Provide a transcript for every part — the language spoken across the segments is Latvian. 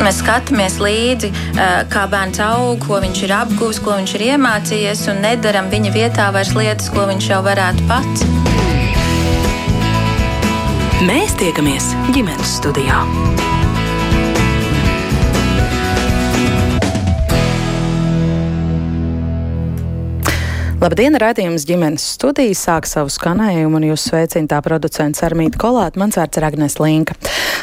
Mēs skatāmies līdzi, kā bērns aug, ko viņš ir apguvis, ko viņš ir iemācījies, un nedaram viņa vietā vairs lietas, ko viņš jau varētu pats. Mēs tiekamies ģimenes studijā. Labdien, redzējums ģimenes studijas sāk savu skanējumu un jūs sveicina tā producents Armīta Kolāta, mans vārds ir Agnes Linka.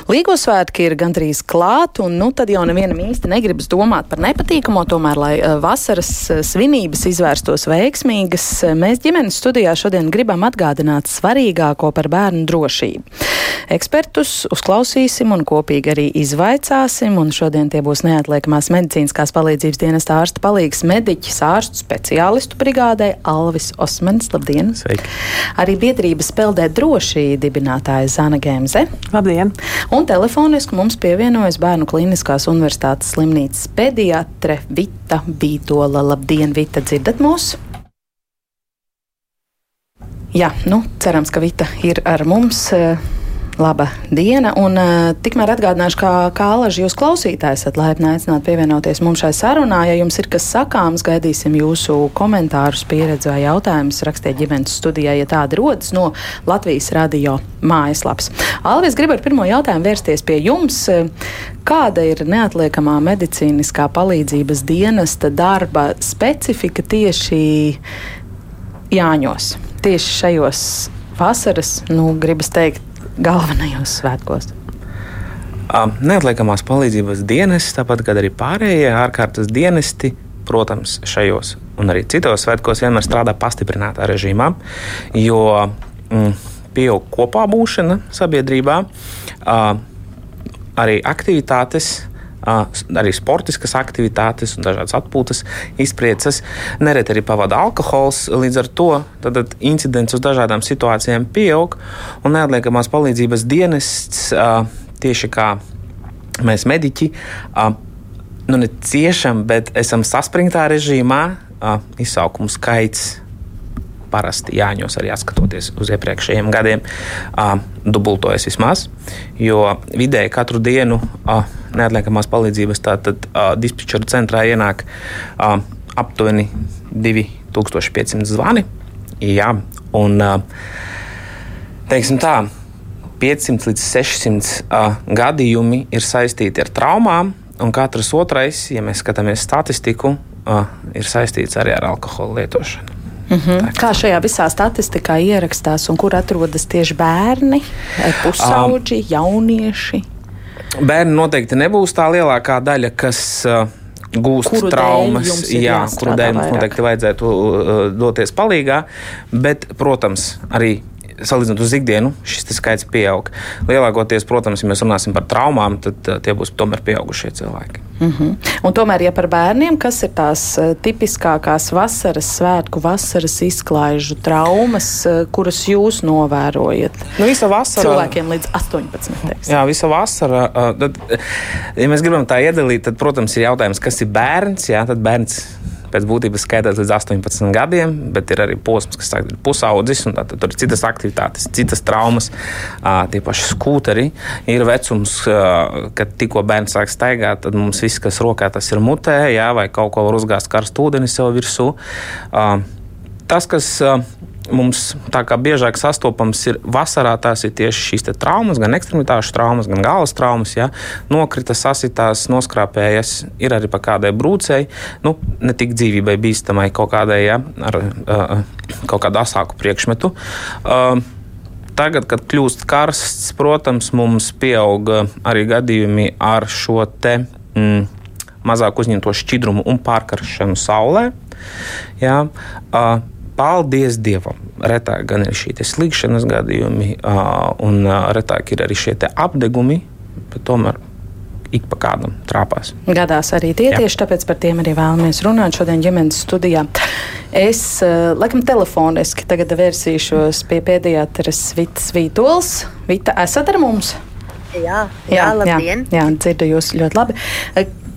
Līgo svētki ir gandrīz klāt, un nu tad jau nevienam īsti negribas domāt par nepatīkamo, tomēr, lai eh, vasaras eh, svinības izvērstos veiksmīgas, eh, mēs ģimenes studijā šodien gribam atgādināt svarīgāko par bērnu drošību. Ekspertus uzklausīsim un kopīgi arī izvaicāsim, un šodien tie būs neatliekamās medicīniskās palīdzības dienesta ārsta palīgs mediķis ārstu speciālistu brigādē vadītāja Alvis Osmans. Labdien! Sveiki. Arī biedrības Peldē droši dibinātāja Zana Gemze. Labdien! Un telefoniski mums pievienojas Bērnu Kliniskās Universitātes slimnīcas pediatre Vita Vītola. Labdien, Vita, dzirdat mūs? Jā, nu, cerams, ka Vita ir ar mums. Laba diena, un uh, tikmēr atgādināšu, kā, kā alaži jūs klausītājs esat laipni aicināti pievienoties mums šai sarunā. Ja jums ir kas sakāms, gaidīsim jūsu komentārus, pieredzi vai jautājumus. Rakstiet ģimenes studijā, ja tāda rodas no Latvijas radio mājaslapas. Alvis, gribu ar pirmo jautājumu vērsties pie jums. Kāda ir neatliekamā medicīniskā palīdzības dienesta darba specifika tieši Jāņos? Tieši šajos vasaras, nu, gribas teikt, galvenajos svētkos? Neatliekamās palīdzības dienesti, tāpat kā arī pārējie ārkārtas dienesti, protams, šajos un arī citos svētkos vienmēr strādā pastiprinātā režīmā, jo mm, pieaug kopā būšana sabiedrībā, arī aktivitātes arī sportiskas aktivitātes un dažādas atpūtas izpriecas. Nereti arī pavada alkohols, līdz ar to tad, incidents uz dažādām situācijām pieaug un neatliekamās palīdzības dienests tieši kā mēs mediķi. Nu, ne ciešam, bet esam saspringtā režīmā. Izsaukumu skaits parasti jāņos arī skatoties uz iepriekšējiem gadiem, dubultojas vismaz. Jo vidēji katru dienu neatliekamās palīdzības dispečera centrā ienāk aptuveni 2500 zvani. Jā, un teiksim tā. 500 līdz 600 uh, gadījumi ir saistīti ar traumām, un katrs otrais, ja mēs skatāmies statistiku, uh, ir saistīts arī ar alkohola lietošanu. Mm -hmm. Kā šajā visā statistikā ierakstās un kur atrodas tieši bērni, pusauģi, um, jaunieši? Bērni noteikti nebūs tā lielākā daļa, kas uh, gūst kuru traumas, jā, kuru dēļ mums noteikti vajadzētu uh, doties palīgā. Bet, protams, arī salīdzinot uz ikdienu, šis skaits pieaug. Lielākoties, protams, ja mēs runāsim par traumām, tad uh, tie būs tomēr pieaugušie cilvēki. Mm -hmm. Un tomēr, ja par bērniem, kas ir tās uh, tipiskākās vasaras svētku, vasaras izklaižu traumas, uh, kuras jūs novērojat? Nu, visa vasara. Cilvēkiem līdz 18. Teiksim. Jā, visa vasara. Tad, ja mēs gribam tā iedalīt, tad, protams, ir jautājums, kas ir bērns. Jā, tad bērns pēc būtības skaitās līdz 18 gadiem, bet ir arī posms, kas ir pusaudzis, un tad tur ir citas aktivitātes, citas traumas, tie paši skūteri. Ir vecums, kad tikko bērns sāk staigāt, tad mums viss, kas rokā, tas ir mutē, jā, vai kaut ko var uzgāzt karstu ūdeni sev virsū. Tas, kas mums tā kā biežāk sastopams ir vasarā, tās ir tieši šīs traumas, gan ekstremitāšu traumas, gan galvas traumas. Ja? Nokrita, sasitās, noskrāpējas, ir arī pa kādai brūcei, nu, ne tik dzīvībai bīstamai kaut kādai, ja? ar uh, kaut kādu asāku priekšmetu. Uh, Tagad, kad kļūst karsts, protams, mums pieaug arī gadījumi ar šo te mm, mazāk uzņemto šķidrumu un pārkaršanu saulē. Jā, uh, paldies Dievam. Retāk gan ir šī slikšanas gadījumi, un retāk ir arī šie apdegumi, bet tomēr ik pa kādam trāpās. Gadās arī tie Jā. tieši tāpēc par tiem arī vēlamies runāt šodien ģimenes studijā. Es, laikam, telefoniski tagad vērsīšos pie pēdējātras Vitas Vītols. Vita, esat ar mums? Jā, jā, jā, jā, jā, dzirdu jūs ļoti labi.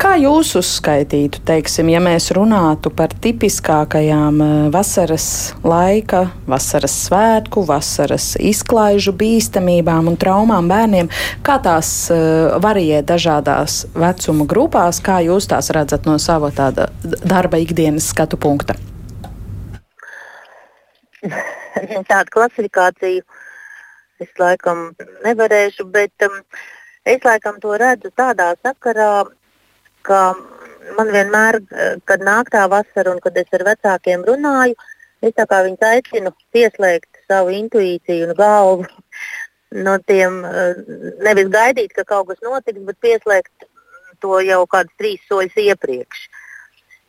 Kā jūs uzskaitītu, teiksim, ja mēs runātu par tipiskākajām eh, vasaras laika, vasaras svētku, vasaras izklaižu bīstamībām un traumām bērniem, kā tās uh, varijē dažādās vecuma grupās, kā jūs tās redzat no sava tāda darba ikdienas skatu punkta? Tādu klasifikāciju es laikam nevarēšu, bet um, es laikam to redzu tādā sakarā, ka man vienmēr, eh, kad nāk tā vasara un kad es ar vecākiem runāju, es viņus aicinu pieslēgt savu intuīciju un galvu no tiem, eh, nevis gaidīt, ka kaut kas notiks, bet pieslēgt to jau kādus trīs soļus iepriekš.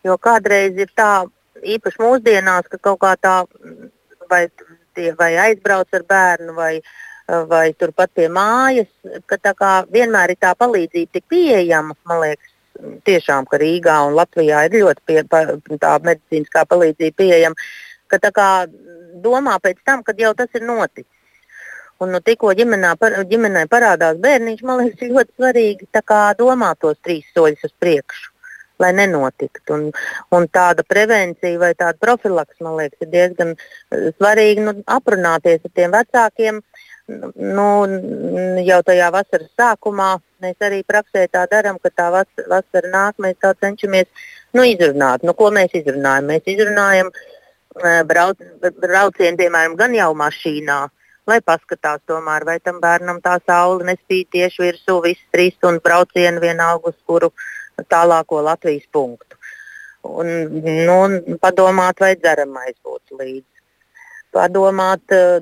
Jo kādreiz ir tā, īpaši mūsdienās, ka kaut kā tā vai, tie, vai aizbrauc ar bērnu vai, vai turpat pie mājas, ka kā vienmēr ir tā palīdzība tik pieejama, man liekas, tiešām, ka Rīgā un Latvijā ir ļoti pie, pa, tā medicīniskā palīdzība pieejama, ka tā kā domā pēc tam, kad jau tas ir noticis. Un nu, tikko par, ģimenē parādās bērniņš, man liekas, ļoti svarīgi domāt tos trīs soļus uz priekšu, lai nenotiktu. Un, un tāda prevencija vai tāda profilaks, man liekas, ir diezgan svarīgi nu, aprunāties ar tiem vecākiem, uh, nu, jau tajā vasaras sākumā mēs arī praksē tā darām, ka tā vas, vasara nāk, mēs tā cenšamies nu, izrunāt. Nu, ko mēs izrunājam? Mēs izrunājam e, brauc, braucienu, piemēram, gan jau mašīnā, lai paskatās, tomēr, vai tam bērnam tā saule nespīd tieši virsū visas trīs stundu braucienu vienalga uz kuru tālāko Latvijas punktu. Un, nu, padomāt, vai dzeramais būtu līdzi padomāt, eh,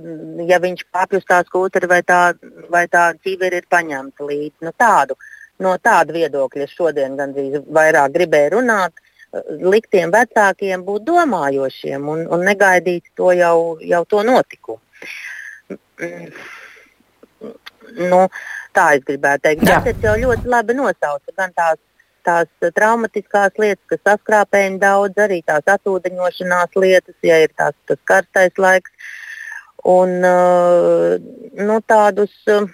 ja viņš uz tā skūtera vai tā, vai tā ķīveri ir paņemta līdzi. Nu, tādu, no tāda viedokļa šodien gandrīz vairāk gribēju runāt, eh, likt tiem vecākiem būt domājošiem un, un negaidīt to jau, jau to notikumu. Nu, tā es gribētu teikt. Tas jau ļoti labi nosauca gan tās tās traumatiskās lietas, kas saskrāpējumi daudz, arī tās atūdeņošanās lietas, ja ir tās, tas karstais laiks. Un uh, nu, tādus, uh,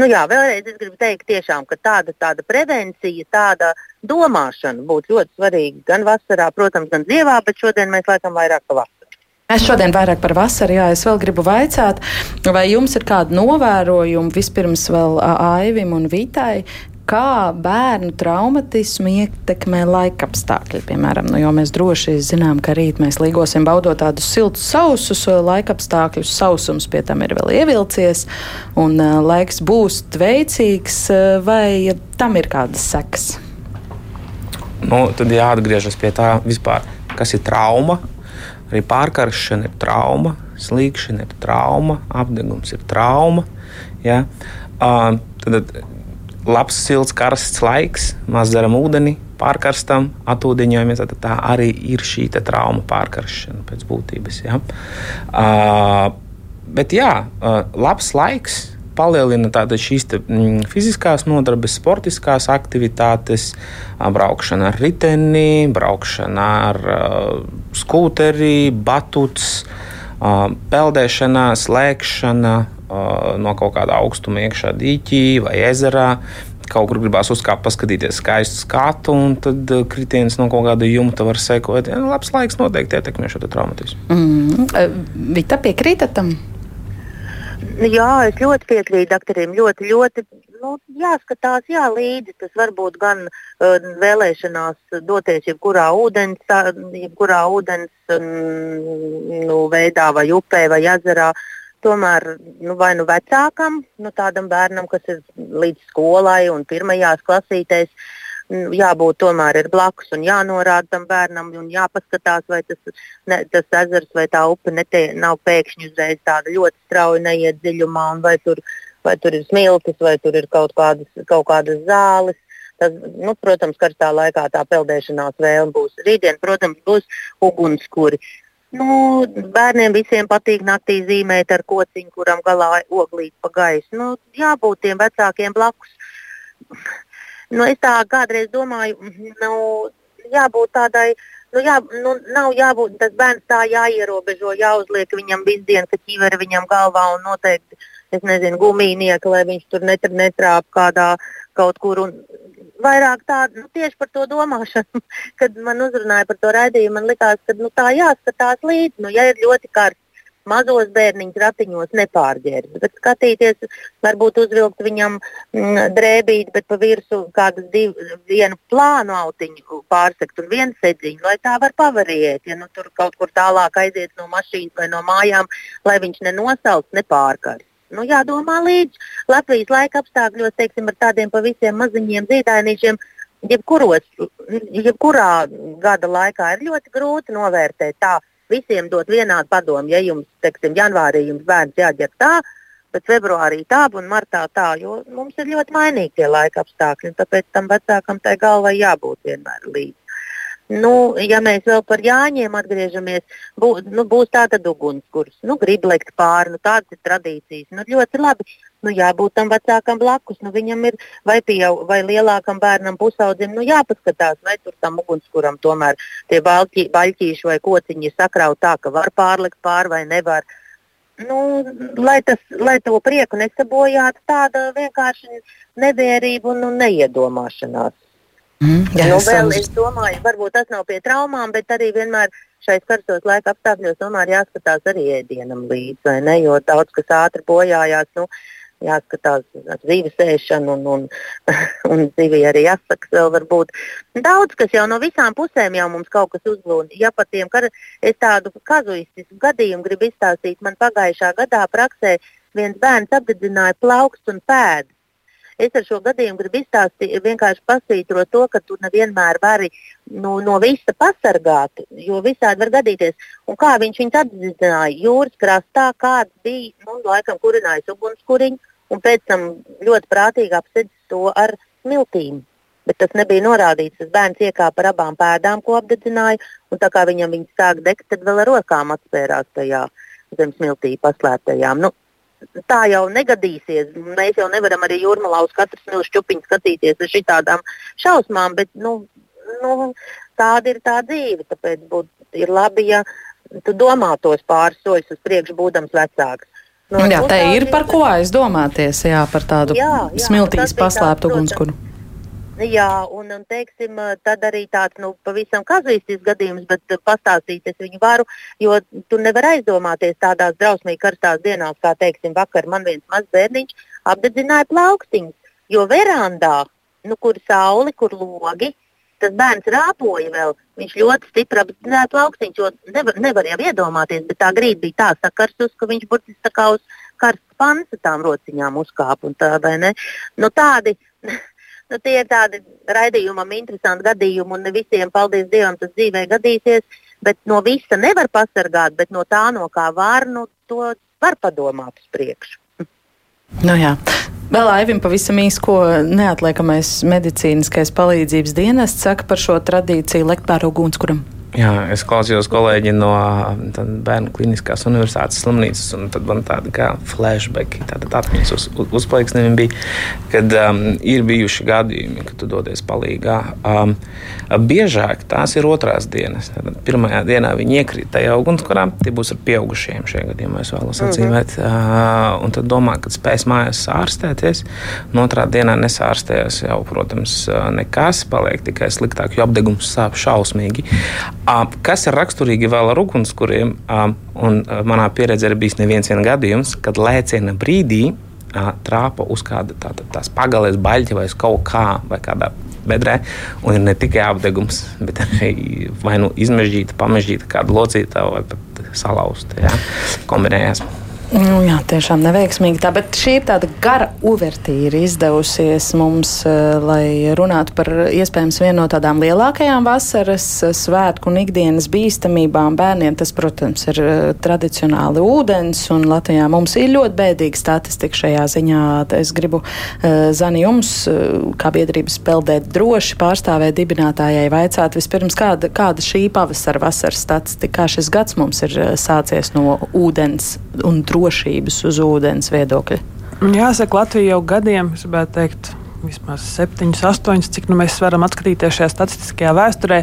nu jā, vēlreiz es gribu teikt, tiešām, ka tāda, tāda prevencija, tāda domāšana būtu ļoti svarīga gan vasarā, protams, gan ziemā, bet šodien mēs laikam vairāk pa vasaru. Mēs šodien vairāk par vasaru, jā, es vēl gribu vaicāt, vai jums ir kādi novērojumi vispirms vēl Aivim un Vitai, kā bērnu traumatismu ietekmē laikapstākļi. Piemēram, nu, mēs droši zinām, ka rīt mēs līgosim baudot tādus siltus, sausus laikapstākļus. Sausums pie tam ir vēl ievilcies, un uh, laiks būs veicīgs, uh, vai tam ir kādas sekas? Nu, tad jāatgriežas pie tā vispār, kas ir trauma. Arī pārkaršana ir trauma, slīkšana ir trauma, apgabals ir trauma. Ja? Uh, tad, labs, silts, karsts laiks, maz dzeram ūdeni, pārkarstam, atūdeņojamies. Tad tā arī ir šī trauma pārkaršana pēc būtības. Ja? Uh, bet jā, uh, labs laiks palielina šīs te, mm, fiziskās nodarbes, sportiskās aktivitātes, braukšana ar riteni, braukšana ar uh, skūteri, batuts, uh, peldēšana, slēgšana, no kaut kāda augstuma iekšā dīķī vai ezerā. Kaut kur gribās uzkāpt, paskatīties skaistu skatu, un tad kritiens no kaut kāda jumta var sekot. Ja, labs laiks noteikti ietekmē šo traumatismu. Mm. Vita piekrīta tam? Jā, es ļoti piekrītu doktoriem. Ļoti, ļoti nu, jāskatās jā, līdzi. Tas var būt gan uh, vēlēšanās doties jebkurā ūdens, jebkurā ūdens um, nu, veidā, vai upē, vai ezerā. Uh, tomēr nu, vai nu vecākam, nu, tādam bērnam, kas ir līdz skolai un pirmajās klasītēs, nu, jābūt tomēr ir blakus un jānorāda tam bērnam un jāpaskatās, vai tas, ne, tas ezers vai tā upe netie, nav pēkšņi uzreiz tāda ļoti strauji neiet dziļumā, vai tur, vai tur ir smiltis, vai tur ir kaut kādas, kaut kādas zāles. Tas, nu, protams, karstā laikā tā peldēšanās vēlme būs. Rītdien, protams, būs ugunskura. Nu, bērniem visiem patīk naktī zīmēt ar kociņu, kuram galā oglīt pa gaisu. Nu, jābūt tiem vecākiem blakus. Nu, es tā kādreiz domāju, nu, jābūt tādai Nu, jā, nu, nav jābūt tas bērns tā jāierobežo, jāuzliek viņam visu dienu, ka ķiveri viņam galvā un noteikti, es nezinu, gumijnieki, lai viņš tur netr, netrāp kādā kaut kur. Un, vairāk tā, nu, tieši par to domāšanu, kad man uzrunāja par to raidījumu, man likās, ka nu, tā jāskatās līdzi. Nu, ja ir ļoti karsts, mazos bērniņus ratiņos nepārģērbt, bet skatīties, varbūt uzvilkt viņam mm, drēbīt, bet pa virsmu kādu vienu plānu autiņu pārsekt un vienu sedziņu, lai tā var pavariet. Ja nu, tur kaut kur tālāk aiziet no mašīnas vai no mājām, lai viņš nenosauc, nepārkars. Nu, jādomā līdzi Latvijas laika apstākļos, teiksim, ar tādiem pavisam maziņiem zīdainīšiem, jebkuros, jebkurā gada laikā ir ļoti grūti novērtēt tā, visiem dot vienādu padomu. Ja jums, teiksim, janvārī jums bērns jāģer tā, bet februārī tā un martā tā, jo mums ir ļoti mainīgi tie laika apstākļi. Tāpēc tam vecākam tai galvai jābūt vienmēr līdzi. Nu, ja mēs vēl par Jāņiem atgriežamies, bū, nu, būs tāda ugunskurs, nu, grib lekt pāri, nu, tādas ir tradīcijas. Nu, ļoti labi, nu, jābūt tam vecākam blakus. Nu, viņam ir vai, pieau, vai lielākam bērnam pusaudzim, nu, jāpaskatās, vai tur tam ugunskuram tomēr tie balķi, baļķīši vai kociņi ir sakraut tā, ka var pārlikt pāri vai nevar. Nu, lai, tas, lai to prieku nesabojātu, tāda vienkārši nevērība un nu, neiedomāšanās. Mm, jā, nu, vēl, es domāju, varbūt tas nav pie traumām, bet arī vienmēr šais karstos laika apstākļos tomēr jāskatās arī ēdienam līdzi, ne? jo daudz kas ātri bojājās. Nu, jāskatās dzīves ēšana, un, un, un dzīvē arī jāsaka, vēl varbūt daudz, kas jau no visām pusēm jau mums kaut kas uzlūda. Ja pat tiem, ka es tādu kazuistisku gadījumu gribu izstāstīt, man pagājušā gadā praksē viens bērns apdedzināja plaukstu un pēdu. Es ar šo gadījumu gribu izstāstīt, vienkārši pasvītrot to, ka tu nevienmēr vari nu, no visa pasargāt, jo visādi var gadīties. Un kā viņš viņu apzināja jūras krastā, kāds bija, nu, laikam kurinājis ugunskuriņu, un pēc tam ļoti prātīgi apsedis to ar smiltīm. Bet tas nebija norādīts. Tas bērns iekāpa ar abām pēdām, ko apdedzināja, un tā kā viņam viņas sāk degt, tad vēl ar rokām atspērās tajā zem smiltī paslēptajām. Nu, tā jau negadīsies. Mēs jau nevaram arī jūrmalā uz katru smilšu čupiņu skatīties ar šādām šausmām, bet nu, nu, tāda ir tā dzīve. Tāpēc būt, ir labi, ja tu domā tos pāris soļus uz priekšu, būdams vecāks. No, jā, tā ir par ko aizdomāties, jā, par tādu jā, jā, smiltīs paslēptu ugunskura. Jā, un, un teiksim, tad arī tāds nu, pavisam kazuistisks gadījums, bet pastāstīt es viņu varu, jo tu nevari aizdomāties tādās drausmīgi karstās dienās, kā teiksim, vakar man viens mazs bērniņš apdedzināja plaukstiņus, jo verandā, nu, kur sauli, kur logi, tas bērns rāpoja vēl. Viņš ļoti stipri apzināja plaukstiņus, jo nevar, nevar jau iedomāties, bet tā grīda bija tā sakarsus, ka viņš burtiski kā uz karsta pansa tām rociņām uzkāpa. Tā, nu, tādi, Nu, tie ir tādi raidījumam interesanti gadījumi, un ne visiem, paldies Dievam, tas dzīvē gadīsies. Bet no visa nevar pasargāt, bet no tā, no kā var, nu, to var padomāt uz priekšu. Nu, jā. Vēl Aivim pavisam īsi, ko neatliekamais medicīniskais palīdzības dienests saka par šo tradīciju lekt pāri ugunskuram. Jā, es klausījos kolēģi no Bērnu Kliniskās Universitātes slimnīcas, un tad man tāda kā flashback, tāda atmiņas uz, uz, uzplaiksnēm bija, kad um, ir bijuši gadījumi, kad tu dodies palīgā. Um, biežāk tās ir otrās dienas. Tad pirmajā dienā viņi iekrīt tajā ugunskurā, tie būs ar pieaugušiem šajā gadījumā, es vēlos atzīmēt. Mm -hmm. uh, un tad domā, ka spēs mājās ārstēties, un otrā dienā nesārstējas jau, protams, nekas, paliek tikai sliktāk, jo apdegums sāp šausmīgi. Kas ir raksturīgi vēl ar ugunskuriem, un manā pieredzē ir bijis neviens gadījums, kad lēciena brīdī trāpa uz kāda tā, tā, tās pagales baļķa vai kaut kā, vai kādā bedrē. Un ir ne tikai apgabals, bet arī vai nu izmežģīta, pamežģīta, kāda locīta vai pat salauzta. Ja? Kombinējās. Nu, jā, tiešām neveiksmīgi. Tā, bet šī ir tāda gara uvertīra izdevusies mums, uh, lai runātu par iespējams vienu no tādām lielākajām vasaras eh, svētku un ikdienas bīstamībām bērniem. Tas, protams, ir uh, tradicionāli ūdens, un Latvijā mums ir ļoti bēdīga statistika šajā ziņā. Es gribu Zani jums, kā biedrības peldēt droši pārstāvēt dibinātājai, vaicāt vispirms, kāda, kāda šī pavasara vasaras statistika, kā šis gads mums ir sācies no ūdens un drošības uz ūdens viedokļa? Jāsaka, Latvija jau gadiem, es gribētu teikt, vismaz 7, 8, cik nu mēs varam atskatīties šajā statistiskajā vēsturē,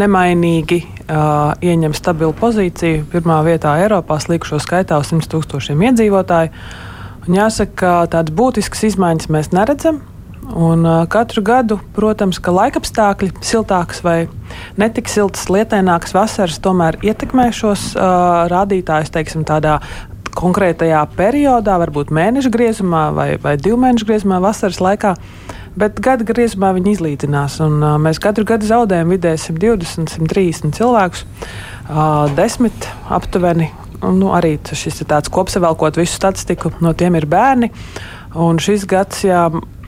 nemainīgi uh, ieņem stabilu pozīciju. Pirmā vietā Eiropā slīkušo skaitā uz 100 tūkstošiem iedzīvotāju. Un jāsaka, ka tādas būtiskas izmaiņas mēs neredzam. Un, uh, katru gadu, protams, ka laikapstākļi, siltākas vai netik siltas, lietainākas vasaras, tomēr ietekmē šos uh, rādītājus, teiksim, tādā konkrētajā periodā, varbūt mēneša griezumā vai, vai divu mēnešu griezumā, vasaras laikā. Bet gada griezumā viņi izlīdzinās. Un, uh, mēs katru gadu zaudējam vidēji 120, 130 cilvēkus, uh, desmit aptuveni. Un, nu, arī šis ir tāds kopsavilkot visu statistiku, no tiem ir bērni. Un šis gads, jā,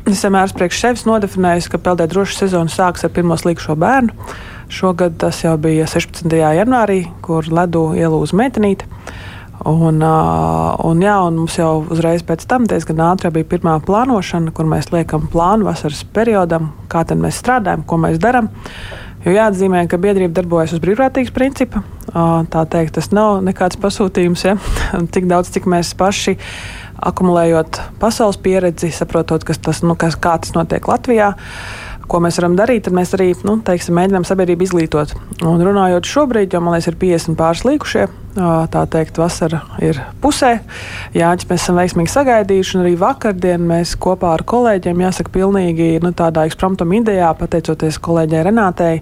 es vienmēr priekš sevis nodefinēju, ka peldēt droša sezona sāks ar pirmo slīgšo bērnu. Šogad tas jau bija 16. janvārī, kur ledu ielūza meitenīte. Un, un, jā, un mums jau uzreiz pēc tam diezgan ātri bija pirmā plānošana, kur mēs liekam plānu vasaras periodam, kā mēs strādājam, ko mēs darām. Jo jāatzīmē, ka biedrība darbojas uz brīvprātīgas principa. Tā teikt, tas nav nekāds pasūtījums. Ja? Tik daudz, cik mēs paši akumulējot pasaules pieredzi, saprotot, kas tas, nu, kas, kā tas notiek Latvijā. Uh, ko mēs varam darīt, tad mēs arī nu, teiksim, mēģinām sabiedrību izglītot. Un runājot šobrīd, jo man liekas, ir 50 pāris līkušie, tā teikt, vasara ir pusē. Jāņķis mēs esam veiksmīgi sagaidījuši, un arī vakardien mēs kopā ar kolēģiem, jāsaka, pilnīgi nu, tādā ekspromptum idejā, pateicoties kolēģei Renātei.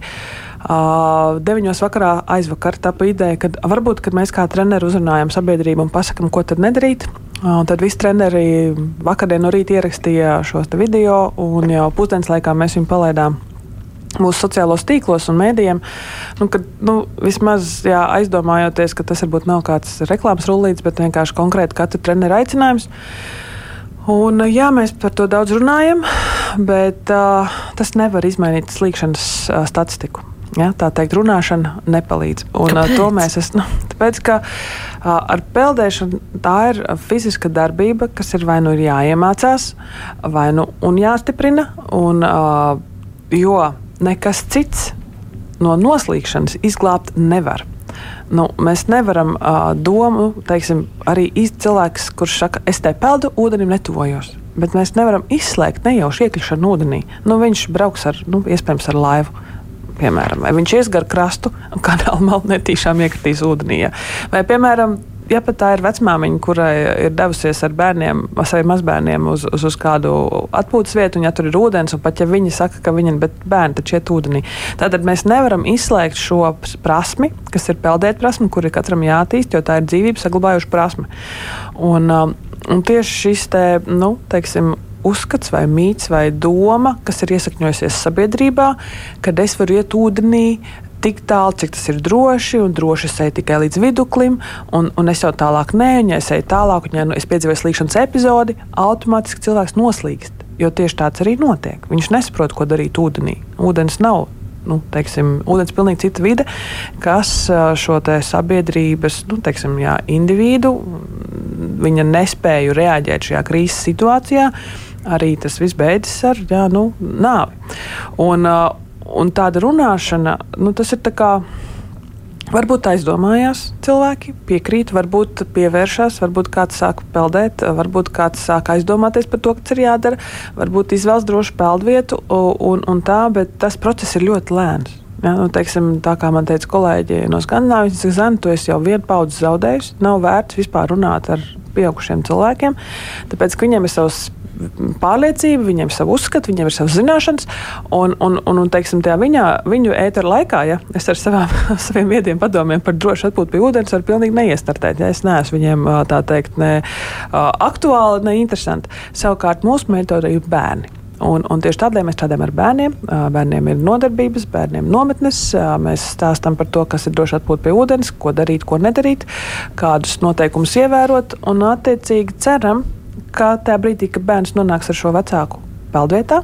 Uh, deviņos vakarā aizvakar tapa ideja, ka varbūt kad mēs kā treneri uzrunājam sabiedrību un pasakām, ko tad nedarīt. Uh, tad visi treneri vakardien no rīta ierakstīja šos video, un jau pusdienas laikā mēs viņu palaidām mūsu sociālos tīklos un mēdījiem. Nu, kad, nu, vismaz jā, aizdomājoties, ka tas varbūt nav kāds reklāmas rullīts, bet vienkārši konkrēti katra treneru aicinājums. Un, jā, mēs par to daudz runājam, bet uh, tas nevar izmainīt slīkšanas uh, statistiku. Ja, tā teikt, runāšana nepalīdz. Un, Kāpēc? to mēs esam. Nu, tāpēc, ka ar peldēšanu tā ir fiziska darbība, kas ir vai nu ir jāiemācās, vai nu jāstiprina. Un, jo nekas cits no noslīkšanas izglābt nevar. Nu, mēs nevaram uh, domu, teiksim, arī cilvēks, kurš saka, es te peldu, ūdenim netuvojos. Bet mēs nevaram izslēgt nejauši iekļūšanu ūdenī. Nu, viņš brauks ar, nu, iespējams, ar laivu piemēram, vai viņš ies gar krastu un kanāla malu netīšām iekritīs ūdenī. Ja. Vai, piemēram, ja pat tā ir vecmāmiņa, kurai ir devusies ar bērniem, ar saviem mazbērniem uz, uz, uz kādu atpūtas vietu, un ja tur ir ūdens, un pat ja viņi saka, ka viņi ir bērni, tad iet ūdenī. Tātad mēs nevaram izslēgt šo prasmi, kas ir peldēt prasme, kur ir katram jāattīst, jo tā ir dzīvības saglabājuša prasme. Un, um, un tieši šis te, nu, teiksim, uzskats, vai mīts, vai doma, kas ir iesakņojusies sabiedrībā, kad es varu iet ūdenī. Tik tālu, cik tas ir droši, un droši es eju tikai līdz viduklim, un, un es jau tālāk nē, un ja es eju tālāk, un ja nu, es piedzīvoju slīkšanas epizodi, automātiski cilvēks noslīkst. Jo tieši tāds arī notiek. Viņš nesaprot, ko darīt ūdenī. Ūdens nav nu, teiksim, ūdens pilnīgi cita vide, kas šo sabiedrības nu, teiksim, jā, individu, viņa nespēju reaģēt šajā krīzes situācijā arī tas viss beidzas ar jā, nu, nāvi. Un, un tāda runāšana, nu, tas ir tā kā. Varbūt aizdomājās cilvēki, piekrīt, varbūt pievēršās, varbūt kāds sāk peldēt, varbūt kāds sāk aizdomāties par to, kas ir jādara, varbūt izvēlas drošu peldvietu un, un tā, bet tas process ir ļoti lēns. Ja, nu, teiksim, tā kā man teica kolēģi no Skandinavijas, tas ir tu esi jau vienu paudzi zaudējis. Nav vērts vispār runāt ar pieaugušiem cilvēkiem, tāpēc ka viņiem ir savs pārliecība, viņiem ir savu uzskatu, viņiem ir savas zināšanas. Un, un, un, un teiksim, viņa, viņu ēteru laikā, ja es ar savām, saviem viediem padomiem par drošu atpūtu pie ūdens varu pilnīgi neiestartēt. Ja es neesmu viņiem tā teikt ne aktuāli, ne interesanti. Savukārt mūsu metode ir bērni. Un, un tieši tādēļ mēs strādājam ar bērniem. Bērniem ir nodarbības, bērniem nometnes. Mēs stāstām par to, kas ir droši atpūt pie ūdens, ko darīt, ko nedarīt, kādus noteikumus ievērot. Un, attiecīgi, ceram, ka tajā brīdī, kad bērns nonāks ar šo vecāku peldvietā,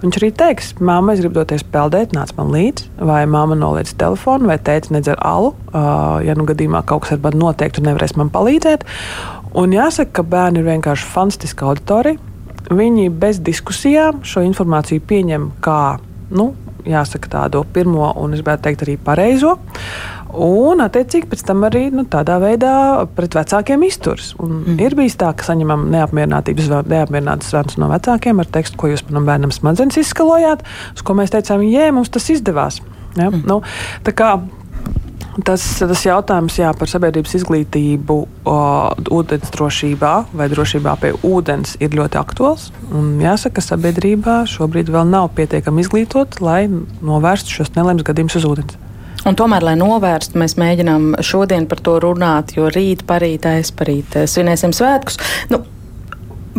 Viņš arī teiks, māma, es gribu doties peldēt, nāc man līdzi, vai māma noliedz telefonu, vai teica, nedzer alu. Uh, ja nu gadījumā kaut kas ar bērnu notiek, tu nevarēsi man palīdzēt. Un jāsaka, ka bērni ir vienkārši fantastiska auditorija. Viņi bez diskusijām šo informāciju pieņem kā, nu, jāsaka, tādu pirmo un, es gribētu teikt, arī pareizo. Un, attiecīgi, pēc tam arī nu, tādā veidā pret vecākiem izturas. Mm. Ir bijis tā, ka saņemam neapmierinātības zvanus no vecākiem ar tekstu, ko jūs manam bērnam smadzenes izskalojāt, uz ko mēs teicām, jē, mums tas izdevās. Ja? Mm. Nu, Tas, tas jautājums jā, par sabiedrības izglītību o, ūdens drošībā vai drošībā pie ūdens ir ļoti aktuāls. Jāsaka, ka sabiedrībā šobrīd vēl nav pietiekami izglītot, lai novērstu šos nelēmas gadījumus uz ūdens. Un tomēr, lai novērstu, mēs mēģinām šodien par to runāt, jo rīt, parīt, aizparīt svinēsim svētkus. Nu,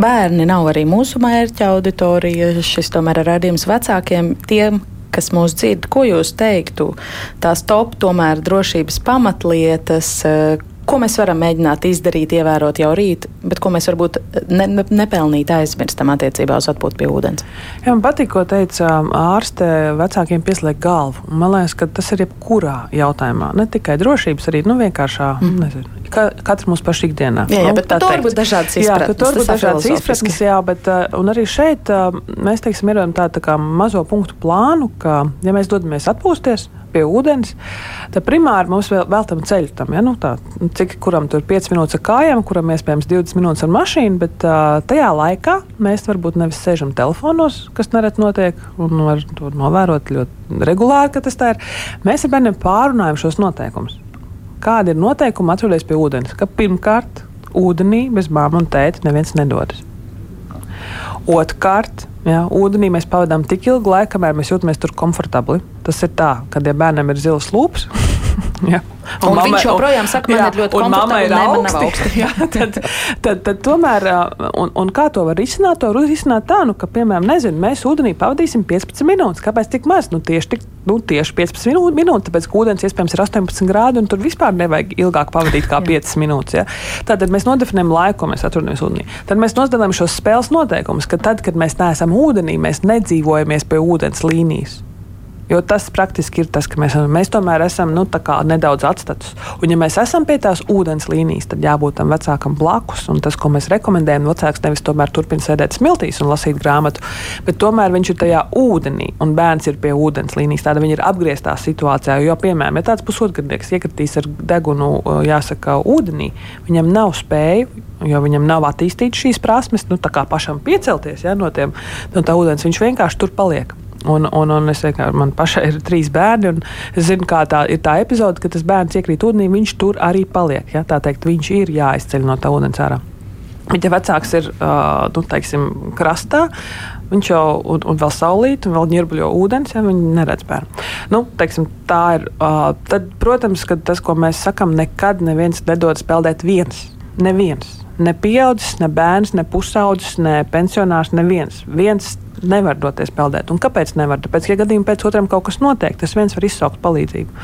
Bērni nav arī mūsu mērķa auditorija. Šis tomēr ir redzējums vecākiem, tiem, kas mūs dzird, ko jūs teiktu? Tās top tomēr drošības pamatlietas, eh, ko mēs varam mēģināt izdarīt, ievērot jau rīt, bet ko mēs varbūt ne, ne, nepelnīt aizmirstam attiecībā uz atpūtu pie ūdens. Jā, man patīk, ko teica ārste vecākiem pieslēgt galvu. Man liekas, ka tas ir jebkurā jautājumā, ne tikai drošības, arī nu, vienkāršā, mm. nezinu, ka, katrs mūsu pašu ikdienā. Jā, jā nu, bet tā tur var būt dažādas izpratnes. Jā, tur var būt dažādas izpratnes, jā, bet un arī šeit mēs, teiksim, ir tādu tā kā mazo punktu plānu, ka, ja mēs dodamies atpūsties, pie ūdens, tad primāri mums vēl, vēl tam ceļu tam, ja, nu, tā, cik kuram tur 5 minūtes ar kājām, kuram iespējams 20 minūtes ar mašīnu, bet uh, tajā laikā mēs varbūt nevis sēžam telefonos, kas nereti notiek, un var to novērot ļoti regulāri, ka tas tā ir. Mēs ar bērniem pārunājam šos noteikumus. Kādi ir noteikumi atrodas pie ūdens? Ka pirmkārt, ūdenī bez māmas un tēta neviens nedodas. Otrkārt, Jā, ūdenī mēs pavadām tik ilgu laiku, kamēr mēs jūtamies tur komfortabli. Tas ir tā, kad ja bērnam ir zils lūps. jā, un, un mamma, viņš joprojām saka, man jā, ir ļoti komfortabli, ir augsti. augsti. jā, tad, tad, tad tomēr, un, un kā to var izsnāt, to var izsnāt tā, nu, ka, piemēram, nezinu, mēs ūdenī pavadīsim 15 minūtes. Kāpēc tik maz? Nu, tieši, tik, nu, tieši 15 minūtes, tāpēc, ka ūdens iespējams ir 18 grādi, un tur vispār nevajag ilgāk pavadīt kā 5 minūtes. Ja? Tātad mēs nodefinējam laiku, ko mēs atrodamies ūdenī. Tad mēs nosodām šos spēles noteikumus, ka tad, kad mēs neesam ūdenī, mēs nedzīvojamies pie ūdens līnijas. Jo tas praktiski ir tas, ka mēs, mēs tomēr esam nu, nedaudz atstatus. Un, ja mēs esam pie tās ūdens līnijas, tad jābūt tam vecākam blakus. Un tas, ko mēs rekomendējam, vecāks nevis tomēr turpina sēdēt smiltīs un lasīt grāmatu, bet tomēr viņš ir tajā ūdenī un bērns ir pie ūdens līnijas. Tāda viņa ir apgrieztā situācijā. Jo, piemēram, ja tāds pusotradnieks iekritīs ar degunu, jāsaka, ūdenī, viņam nav spēju jo viņam nav attīstīts šīs prasmes, nu, tā kā pašam piecelties ja, no, tiem, no tā ūdens. Viņš vienkārši tur paliek. Un, un, un es vienkārši, man pašai ir trīs bērni, un es zinu, kā tā ir tā epizode, kad tas bērns iekrīt ūdenī, viņš tur arī paliek. Ja? Tā teikt, viņš ir jāizceļ no tā ūdens ārā. Bet, ja vecāks ir nu, teiksim, krastā, viņš jau un, un vēl saulīt, un vēl ņirbuļo ūdens, ja viņi neredz bērnu. Nu, teiksim, tā ir. Tad, protams, tas, ko mēs sakām, nekad neviens nedod spēlēt viens. Neviens. Ne pieaudzis, ne bērns, ne pusaudzis, ne pensionārs, neviens. Viens nevar doties peldēt. Un kāpēc nevar? Tāpēc, ja gadījumā pēc otram kaut kas notiek, tas viens var izsaukt palīdzību.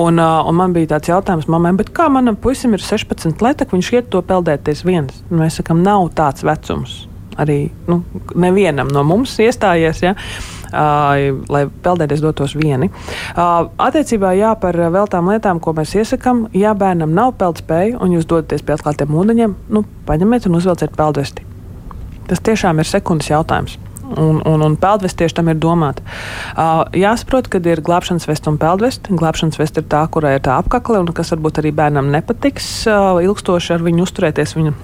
Un, uh, un man bija tāds jautājums mammai, kā manam puisim ir 16 letek, viņš iet to peldēties viens. Un mēs sakām, nav tāds vecums. Arī nu, nevienam no mums iestājies. Ja? Uh, lai peldēties dotos vieni. Attiecībā jā, par vēl tām lietām, ko mēs iesakām, ja bērnam nav peldspēja un jūs dodaties pie atklātiem ūdeņiem, nu, paņemiet un uzvelciet peldvesti. Tas tiešām ir sekundes jautājums. Un, un, un peldveste tieši tam ir domāta. Uh, jāsaprot, ka ir glābšanas veste un peldveste. Glābšanas veste ir tā, kurai ir tā apakle, un kas varbūt arī bērnam nepatiks uh, ilgstoši ar viņu uzturēties. Viņa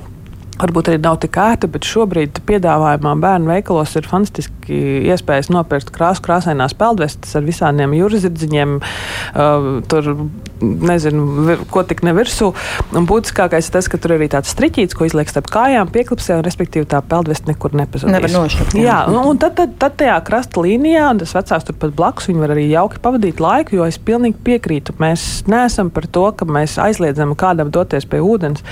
Varbūt arī nav tik ērta, bet šobrīd piedāvājumā bērnu veikalos ir fantastiski iespējas nopirkt krāsu, krāsainās peldvestes ar visādiem jūrzirdziņiem, uh, tur nezinu, ko tik ne virsū. Un būtiskākais ir tas, ka tur ir arī tāds striķīts, ko izliek starp kājām, pieklipsē, un respektīvi tā peldveste nekur nepazudīs. Nevar nošķirt. Jā, jā un, tad, tad, tad tajā krasta līnijā, un tas vecāks turpat blakus, viņi var arī jauki pavadīt laiku, jo es pilnīgi piekrītu. Mēs neesam par to, ka mēs aizliedzam kādam doties pie ūdens.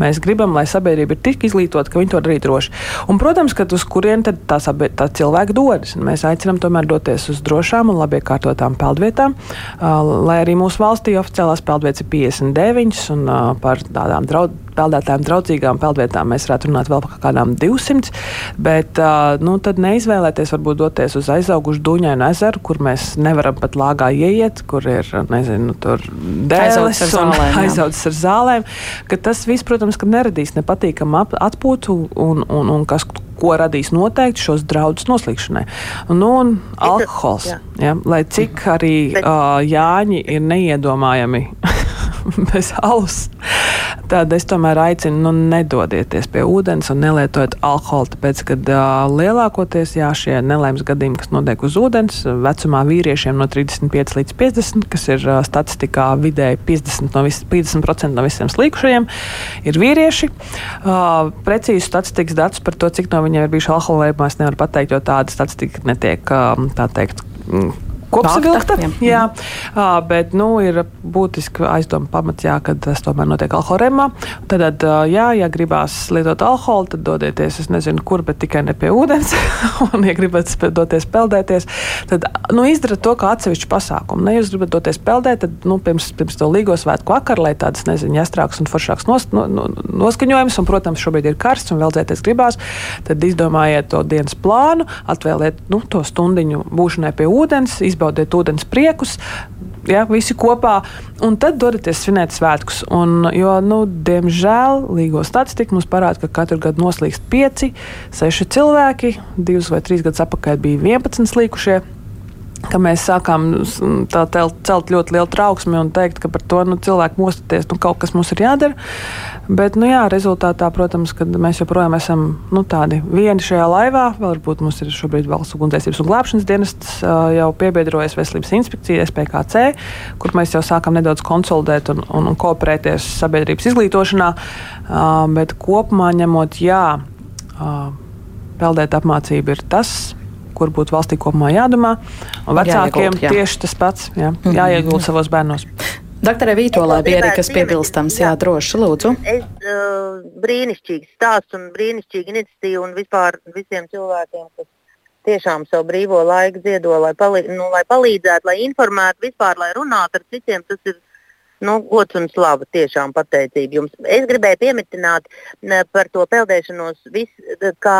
Mēs gribam, lai sabiedrība ir tik izglītoti, ka viņi to darītu droši. Un, protams, ka uz kurien tad tā, tā cilvēki dodas. Mēs aicinām tomēr doties uz drošām un labi iekārtotām peldvietām, lai arī mūsu valstī oficiālās peldvietas ir 59 un par tādām draud, peldētājiem draudzīgām peldvietām mēs varētu runāt vēl par kādām 200, bet uh, nu, tad neizvēlēties varbūt doties uz aizaugušu Duņainu ezeru, kur mēs nevaram pat lāgā ieiet, kur ir, nezinu, tur dēles Aizaudzis ar un zālēm, jā. aizaudzis ar zālēm, ka tas viss, protams, neradīs nepatīkamu atpūtu un, un, un kas, ko radīs noteikti šos draudus noslīgšanai. Nu, un alkohols, jā. ja, lai cik arī Bet- uh, Jāņi ir neiedomājami bez alus. Tad es tomēr aicinu, nu, nedodieties pie ūdens un nelietojiet alkoholu. Tāpēc, kad uh, lielākoties jā, šie nelaimes gadījumi, kas notiek uz ūdens, vecumā vīriešiem no 35 līdz 50, kas ir uh, statistikā vidēji 50%, no, vis, 50 no visiem slīkušajiem, ir vīrieši. Uh, precīzi statistikas datus par to, cik no viņiem ir bijuši lietotājiem, es nevaru pateikt, jo tāda statistika netiek, um, tā teikt, mm, Kopsavilkta, jā. jā, Ā, bet nu, ir būtiski aizdomu pamats, jā, kad tas tomēr notiek alkoholēmā. Tad, jā, ja gribās lietot alkoholu, tad dodieties, es nezinu, kur, bet tikai ne pie ūdens. un, ja gribat doties peldēties, tad nu, izdara to kā atsevišķu pasākumu. Ne, jūs gribat doties peldēt, tad nu, pirms, pirms to līgo svētku vakaru, lai tāds, nezinu, jāstrāks un foršāks nos, no, no, noskaņojums, un, protams, šobrīd ir karsts un veldzēties gribās, tad izdomājiet to dienas plānu, atvēliet nu, to stundiņu būšanai pie ūdens, izbaudiet ūdens priekus. Ja, visi kopā, un tad dodaties svinēt svētkus. Un, jo, nu, diemžēl, līgo statistika mums parāda, ka katru gadu noslīkst pieci, seši cilvēki. Divus vai trīs gadus atpakaļ bija 11 slīkušie ka mēs sākām s- tā, tel- celt ļoti lielu trauksmi un teikt, ka par to nu, cilvēku mostoties, nu, kaut kas mums ir jādara. Bet, nu, jā, rezultātā, protams, kad mēs joprojām esam nu, tādi vieni šajā laivā, varbūt mums ir šobrīd valsts ugunsdzēsības un glābšanas dienests jau piebiedrojas veselības inspekcija, SPKC, kur mēs jau sākam nedaudz konsolidēt un, un, un kooperēties sabiedrības izglītošanā. Bet kopumā ņemot, jā, peldēt apmācība ir tas, kur būtu valstī kopumā jādomā. Un vecākiem Jāiegulda, jā. tieši tas pats jā, jāiegulda savos bērnos. Doktorē Vītolē bija arī kas piebilstams. Jā, droši, lūdzu. Es uh, brīnišķīgs stāsts un brīnišķīga iniciatīva un vispār visiem cilvēkiem, kas tiešām savu brīvo laiku ziedo, lai, palī, nu, lai palīdzētu, lai informētu, vispār, lai runātu ar citiem. Tas ir nu, gods un slava. Tiešām pateicība jums. Es gribēju pieminēt par to peldēšanos, vis, kā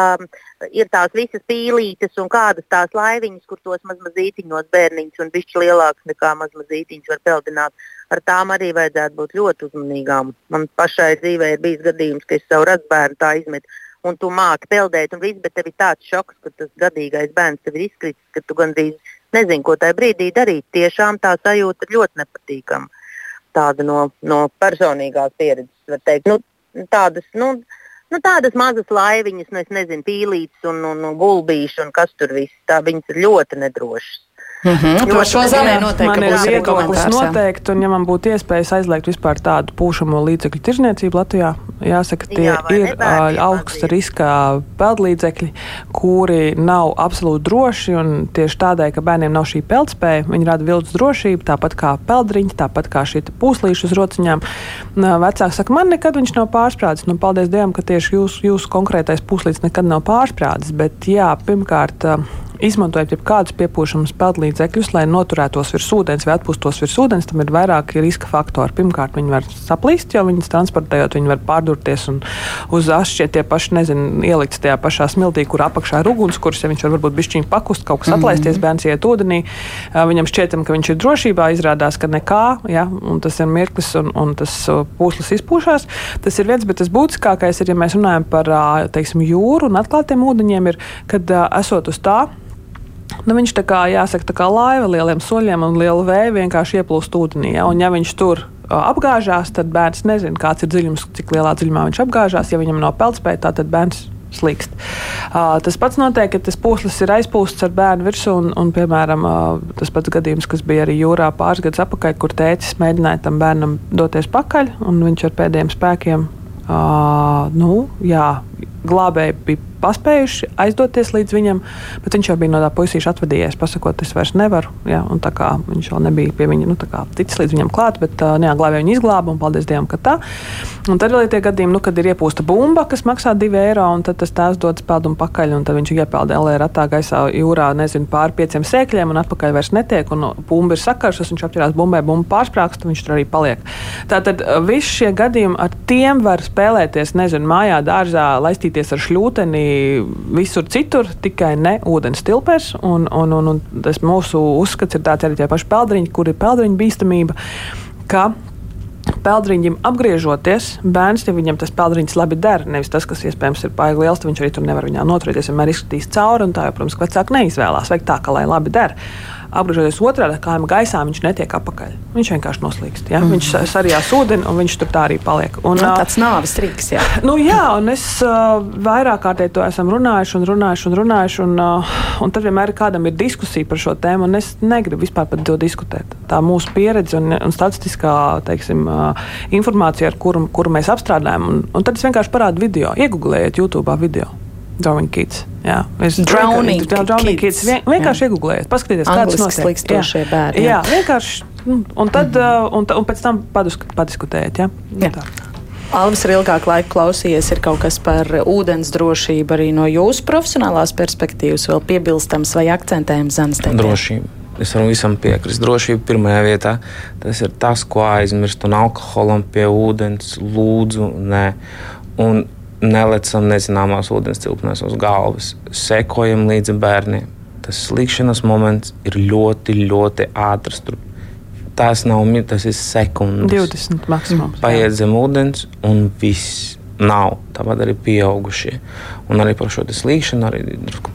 ir tās visas pīlītes un kādas tās laiviņas, kur tos mazmazītiņos bērniņus un bišķi lielāks nekā mazmazītiņus var peldināt. Ar tām arī vajadzētu būt ļoti uzmanīgām. Man pašai dzīvē ir bijis gadījums, ka es savu radbērnu tā izmetu. Un tu māki peldēt, un viss, bet tev ir tāds šoks, ka tas gadīgais bērns tev ir izkritis, ka tu gandrīz nezini, ko tajā brīdī darīt. Tiešām tā sajūta ir ļoti nepatīkama. Tāda no, no personīgās pieredzes, var teikt. Nu, tādas, nu, nu, tādas mazas laiviņas, nu, es nezinu, pīlītes un, un, un gulbīši un kas tur viss. Tā viņas ir ļoti nedrošas. Mhm, to šo zemē noteikti man ir viedoklis noteikti, un ja man būtu iespējas aizliegt vispār tādu pūšamo līdzekļu tirzniecību Latvijā, jāsaka, tie Jā, ir augsta riska peldlīdzekļi, kuri nav absolūti droši, un tieši tādēļ, ka bērniem nav šī peldspēja, viņi rada viltus drošību, tāpat kā peldriņi, tāpat kā šie te pūslīši uz rociņām. Vecāks saka, man nekad viņš nav pārsprādzis. Nu, paldies Dievam, ka tieši jūs, jūsu konkrētais pūslīds nekad nav pārsprādzis, bet jā, pirmkārt, izmantojot jebkādus piepūšamus peldlīdzekļus, lai noturētos virs ūdens vai atpūstos virs ūdens, tam ir vairāki riska faktori. Pirmkārt, viņi var saplīst, jo viņas transportējot, viņi var pārdurties un uz asšķie tie paši, nezinu, ielikt tajā pašā smiltī, kur apakšā ir ugunskurs, ja viņš var varbūt bišķiņi pakust, kaut kas atlaisties, bērns iet ūdenī. Viņam šķietam, ka viņš ir drošībā, izrādās, ka nekā, ja, un tas ir mirklis un, un tas pūslis izpūšās. Tas ir viens, bet tas būtiskākais ir, ja mēs runājam par teiksim, jūru un atklātiem ūdeņiem, ir, kad esot uz tā. Nu, viņš tā kā, jāsaka, tā kā laiva lieliem soļiem un lielu vēju vienkārši ieplūst ūdenī. Ja? Un, ja viņš tur apgāžās, tad bērns nezina, kāds ir dziļums, cik lielā dziļumā viņš apgāžās. Ja viņam nav peldspēja, tad bērns slīkst. Uh, tas pats notiek, ka tas pūslis ir aizpūsts ar bērnu virsmu. Un, un, piemēram, uh, tas pats gadījums, kas bija arī jūrā pāris gadus atpakaļ, kur tēcis mēģināja tam bērnam doties pakaļ, un viņš ar pēdējiem spēkiem. Uh, nu, jā, glābēji bija paspējuši aizdoties līdz viņam, bet viņš jau bija no tā puisīša atvadījies, pasakot, es vairs nevaru. Un tā kā viņš vēl nebija pie viņa, nu, ticis līdz viņam klāt, bet uh, neaglābēja viņu izglāba, un paldies Dievam, ka tā. Un tad vēl ir tie gadījumi, nu, kad ir iepūsta bumba, kas maksā 2 eiro, un tad tas tēvs dod spēldumu pakaļ, un tad viņš iepeld LR ratā gaisā jūrā, nezinu, pāri pieciem sēkļiem, un atpakaļ vairs netiek, un bumba ir sakaršas, viņš apķerās bumbai, bumba pārsprāgst, un viņš tur arī paliek. Tātad visi šie gadījumi ar tiem var spēlēties, nezinu, mājā, dārzā, laistīties ar šļūteni, visur citur, tikai ne ūdens tilpēs, un, un, un, un tas mūsu uzskats ir tāds arī tie paši peldriņi, kur ir peldriņu bīstamība, ka peldriņam apgriežoties, bērns, ja viņam tas peldriņš labi der, nevis tas, kas iespējams ir baigi liels, tad viņš arī tur nevar viņā noturēties, vienmēr izskatīs cauri, un tā jau, protams, vecāki neizvēlās. Veikt tā, ka lai labi der apgriežoties otrādi kājām gaisā, viņš netiek apakaļ. Viņš vienkārši noslīkst. Ja? Mm. Viņš sarijās ūdeni, un viņš tur tā arī paliek. Un, nu, tāds nāves triks. Jā, nu, jā un es uh, vairāk kārtīgi to esam runājuši un runājuši un runājuši. Un, uh, un tad vienmēr kādam ir diskusija par šo tēmu, un es negribu vispār par to diskutēt. Tā mūsu pieredze un, un statistiskā teiksim, uh, informācija, ar kuru, kuru mēs apstrādājam. Un, un tad es vienkārši parādu video, iegūlējiet YouTube video. Drowning Kids. Jā, es drowning, drowning kids. kids. Vien, vienkārši iegūlējiet, paskatieties, kādas ir slikstošie bērni. Jā, jā vienkārši. Nu, un, tad, mm -hmm. un, un pēc tam padiskutējiet. Ja? Jā. Tā. Alvis ir ilgāk laika klausījies, ir kaut kas par ūdens drošību arī no jūsu profesionālās perspektīvas, vēl piebilstams vai akcentējams Zanstein? Drošība. Es varu visam piekrist. Drošība pirmajā vietā. Tas ir tas, ko aizmirst. Un alkoholam pie ūdens lūdzu, nē. Un nelecam nezināmās ūdens tilpnēs uz galvas, sekojam līdzi bērniem. Tas slikšanas moments ir ļoti, ļoti ātrs. Tur tās nav tas ir sekundes. 20 maksimums. Paiet zem ūdens un viss. Nav tāpat arī pieaugušie. Un arī par šo slīkšanu, arī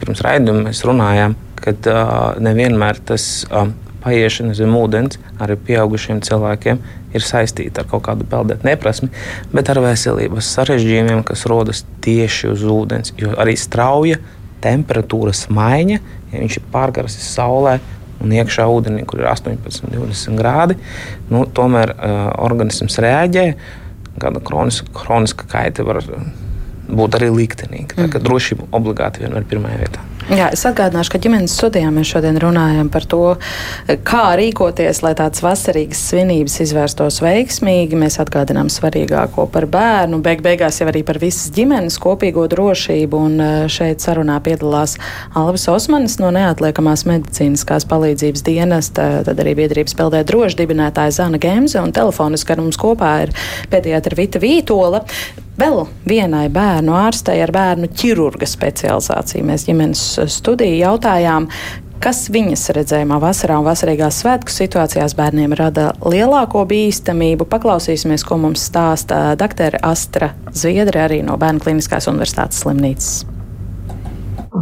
pirms raidījuma mēs runājām, ka uh, nevienmēr tas uh, paiešana zem ūdens arī pieaugušiem cilvēkiem ir saistīta ar kaut kādu peldēt neprasmi, bet ar veselības sarežģījumiem, kas rodas tieši uz ūdens. Jo arī strauja temperatūras maiņa, ja viņš ir pārgarasis saulē, un iekšā ūdenī, kur ir 18, 20 grādi, nu, tomēr uh, organisms reaģē. Kāda kroniska, kroniska kaita var būt arī liktenīga. Tā kā mm. drošība obligāti vienmēr ir pirmajā vietā. Jā, es atgādināšu, ka ģimenes studijā mēs šodien runājam par to, kā rīkoties, lai tādas vasarīgas svinības izvērstos veiksmīgi. Mēs atgādinām svarīgāko par bērnu, beig beigās jau arī par visas ģimenes kopīgo drošību. Un eh, šeit sarunā piedalās Alvis Osmanis no neatliekamās medicīniskās palīdzības dienesta, tad arī biedrības peldē droši dibinātāja Zana Gemze un telefoniski ar mums kopā ir pediatra Vita Vītola. Vēl vienai bērnu ārstei ar bērnu ķirurga specializāciju mēs ģimenes studiju jautājām, kas viņas redzējumā vasarā un vasarīgās svētku situācijās bērniem rada lielāko bīstamību. Paklausīsimies, ko mums stāsta dr. Astra Zviedri arī no Bērnu Kliniskās Universitātes slimnīcas.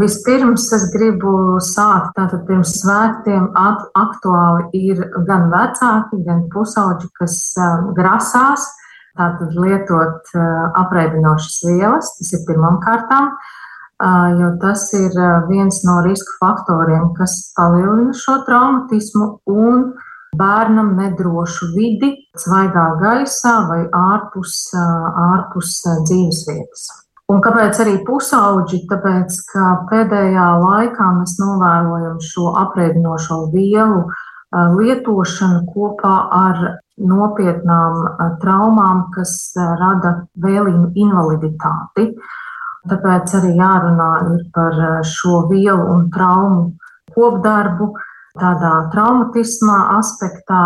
Vispirms es gribu sākt, tātad pirms svētkiem aktuāli ir gan vecāki, gan pusauģi, kas um, grasās tātad lietot apreibinošas vielas, tas ir pirmām kārtām, jo tas ir viens no riska faktoriem, kas palielina šo traumatismu un bērnam nedrošu vidi, svaigā gaisā vai ārpus, ārpus dzīvesvietas. Un kāpēc arī pusauģi? Tāpēc, ka pēdējā laikā mēs novērojam šo apreibinošo vielu lietošanu kopā ar nopietnām traumām, kas rada vēlīnu invaliditāti. Tāpēc arī jārunā par šo vielu un traumu kopdarbu, tādā traumatismā aspektā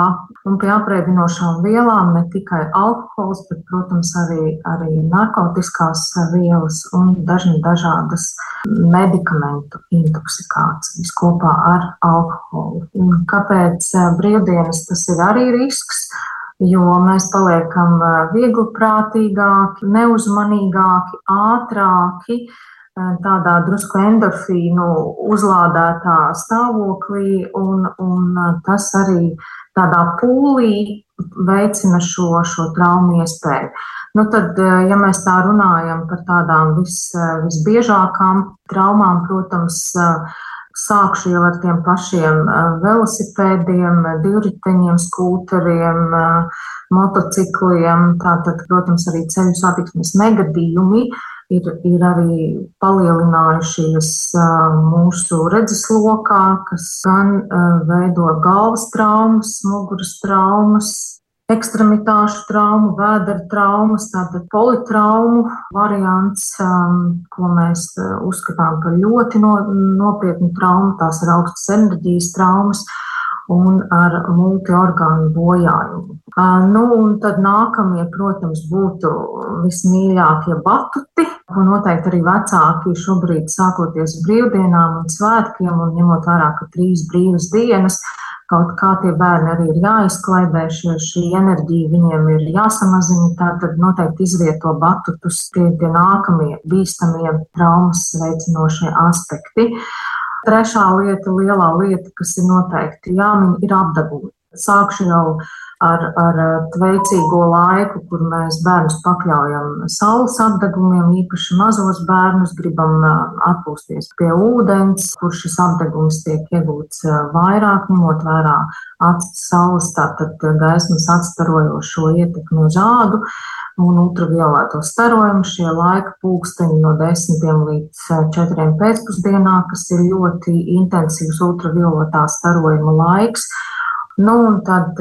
un pie apreibinošām vielām ne tikai alkohols, bet, protams, arī, arī narkotiskās vielas un dažni dažādas medikamentu intoksikācijas kopā ar alkoholu. Un kāpēc brīvdienas tas ir arī risks? jo mēs paliekam viegliprātīgāki, neuzmanīgāki, ātrāki, tādā drusku endorfīnu uzlādētā stāvoklī, un, un tas arī tādā pūlī veicina šo, šo traumu iespēju. Nu tad, ja mēs tā runājam par tādām vis, visbiežākām traumām, protams, sākšu jau ar tiem pašiem velosipēdiem, divriteņiem, skūteriem, motocikliem, tātad, protams, arī ceļu satiksmes negadījumi, ir, ir arī palielinājušies mūsu redzeslokā, kas gan veido galvas traumas, muguras traumas, ekstremitāšu traumu, vēdera traumas, tātad politraumu variants, ko mēs uzskatām par ļoti no, nopietnu traumu. Tās ir augstas enerģijas traumas un ar multiorgānu bojājumu. Nu, un tad nākamie, protams, būtu vismīļākie batuti, ko noteikti arī vecāki šobrīd, sākoties brīvdienām un svētkiem, un ņemot vērā, ka trīs brīvas dienas, kaut kā tie bērni arī ir jāizklaidē, šie, šī enerģija viņiem ir jāsamazina, tad noteikti izvieto batutus tie, tie nākamie bīstamie traumas veicinošie aspekti. Trešā lieta, lielā lieta, kas ir noteikti jāmin, ir apdagūta. Sākšu jau ar, ar veicīgo laiku, kur mēs bērnus pakļaujam saules apdegumiem, īpaši mazos bērnus, gribam atpūsties pie ūdens, kur šis apdegums tiek iegūts vairāk, ņemot vērā saules, tātad gaismas atstarojošo ietekmi uz ādu un ultravioleto starojumu. Šie laika pulksteņi no 10 līdz 4 pēcpusdienā, kas ir ļoti intensīvs ultravioletā starojuma laiks. Nu, un tad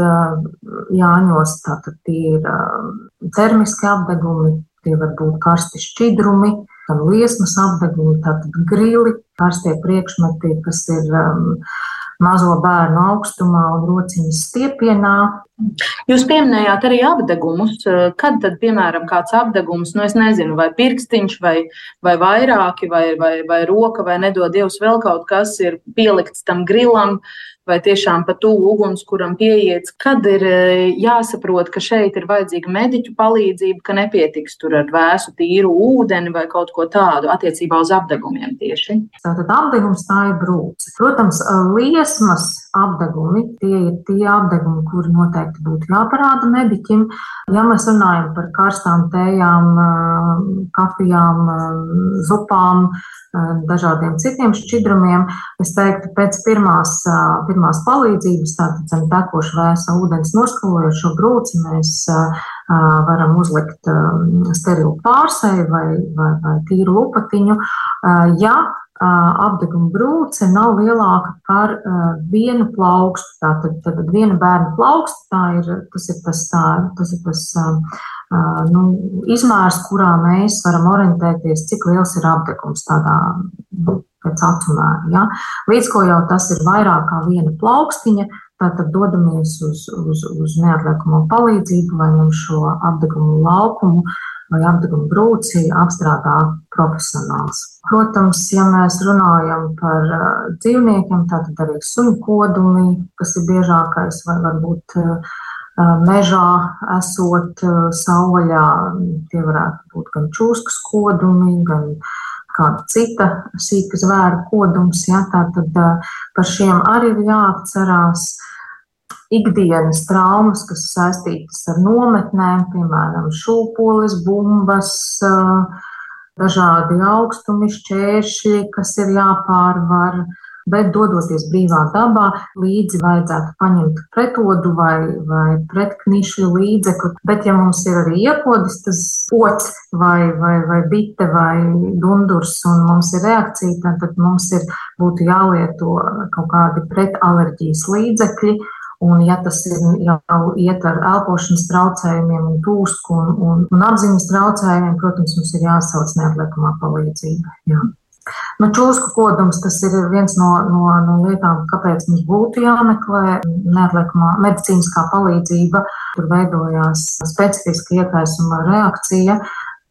Jāņos tātad tie ir termiski apdegumi, tie var būt karsti šķidrumi, gan liesmas apdegumi, tātad grili, karstie priekšmeti, kas ir um, mazo bērnu augstumā un rociņas stiepienā. Jūs pieminējāt arī apdegumus. Kad tad, piemēram, kāds apdegums, nu es nezinu, vai pirkstiņš, vai, vai vairāki, vai, vai, vai roka, vai nedod Dievs vēl kaut kas ir pielikts tam grilam, vai tiešām pa tuvu ugunskuram pieiet, kad ir e, jāsaprot, ka šeit ir vajadzīga mediķu palīdzība, ka nepietiks tur ar vēsu, tīru ūdeni vai kaut ko tādu attiecībā uz apdegumiem tieši. Tātad apdegums tā ir brūce. Protams, liesmas apdegumi, tie ir tie apdegumi, kuri noteikti būtu jāparāda mediķim. Ja mēs runājam par karstām tējām, e, kafijām, zupām, dažādiem citiem šķidrumiem, es teiktu, pēc pirmās pirmās palīdzības, tātad zem tekoša vēsa ūdens noskalojot šo brūci, mēs varam uzlikt sterilu pārsēju vai, vai, vai tīru lupatiņu. Ja apdeguma brūce nav lielāka par vienu plaukstu. Tātad, tad viena bērna plauksta, tā ir tas, ir tas, tā, tas, ir tas nu, izmērs, kurā mēs varam orientēties, cik liels ir apdegums tādā nu, pēc acumēra. Ja? Līdz ko jau tas ir vairāk kā viena plaukstiņa, tad dodamies uz, uz, uz neatliekamo palīdzību, lai mums šo apdegumu laukumu vai apdegumu brūci apstrādā profesionāls. Protams, ja mēs runājam par dzīvniekiem, tad arī suņu kodumi, kas ir biežākais, vai varbūt mežā esot sauļā, tie varētu būt gan čūskas kodumi, gan kāda cita sīka zvēra kodums. Ja, Tātad par šiem arī ir jāatcerās ikdienas traumas, kas saistītas ar nometnēm, piemēram, šūpoles, bumbas, dažādi augstumi, šķēršļi, kas ir jāpārvar bet dodoties brīvā dabā, līdzi vajadzētu paņemt pretodu vai, vai pretknišu līdzekli. Bet, ja mums ir arī iekodis tas pots vai, vai, vai bite vai dundurs un mums ir reakcija, tad mums ir būtu jālieto kaut kādi pretalerģijas līdzekļi. Un, ja tas ir jau iet ar elpošanas traucējumiem, un tūsku un, un, un apziņas traucējumiem, protams, mums ir jāsauc neatliekamā palīdzība. Jā. Nu, čūsku kodums tas ir viens no, no, no lietām, kāpēc mums būtu jāmeklē neatliekamā medicīniskā palīdzība. Tur veidojās specifiska iekaisuma reakcija,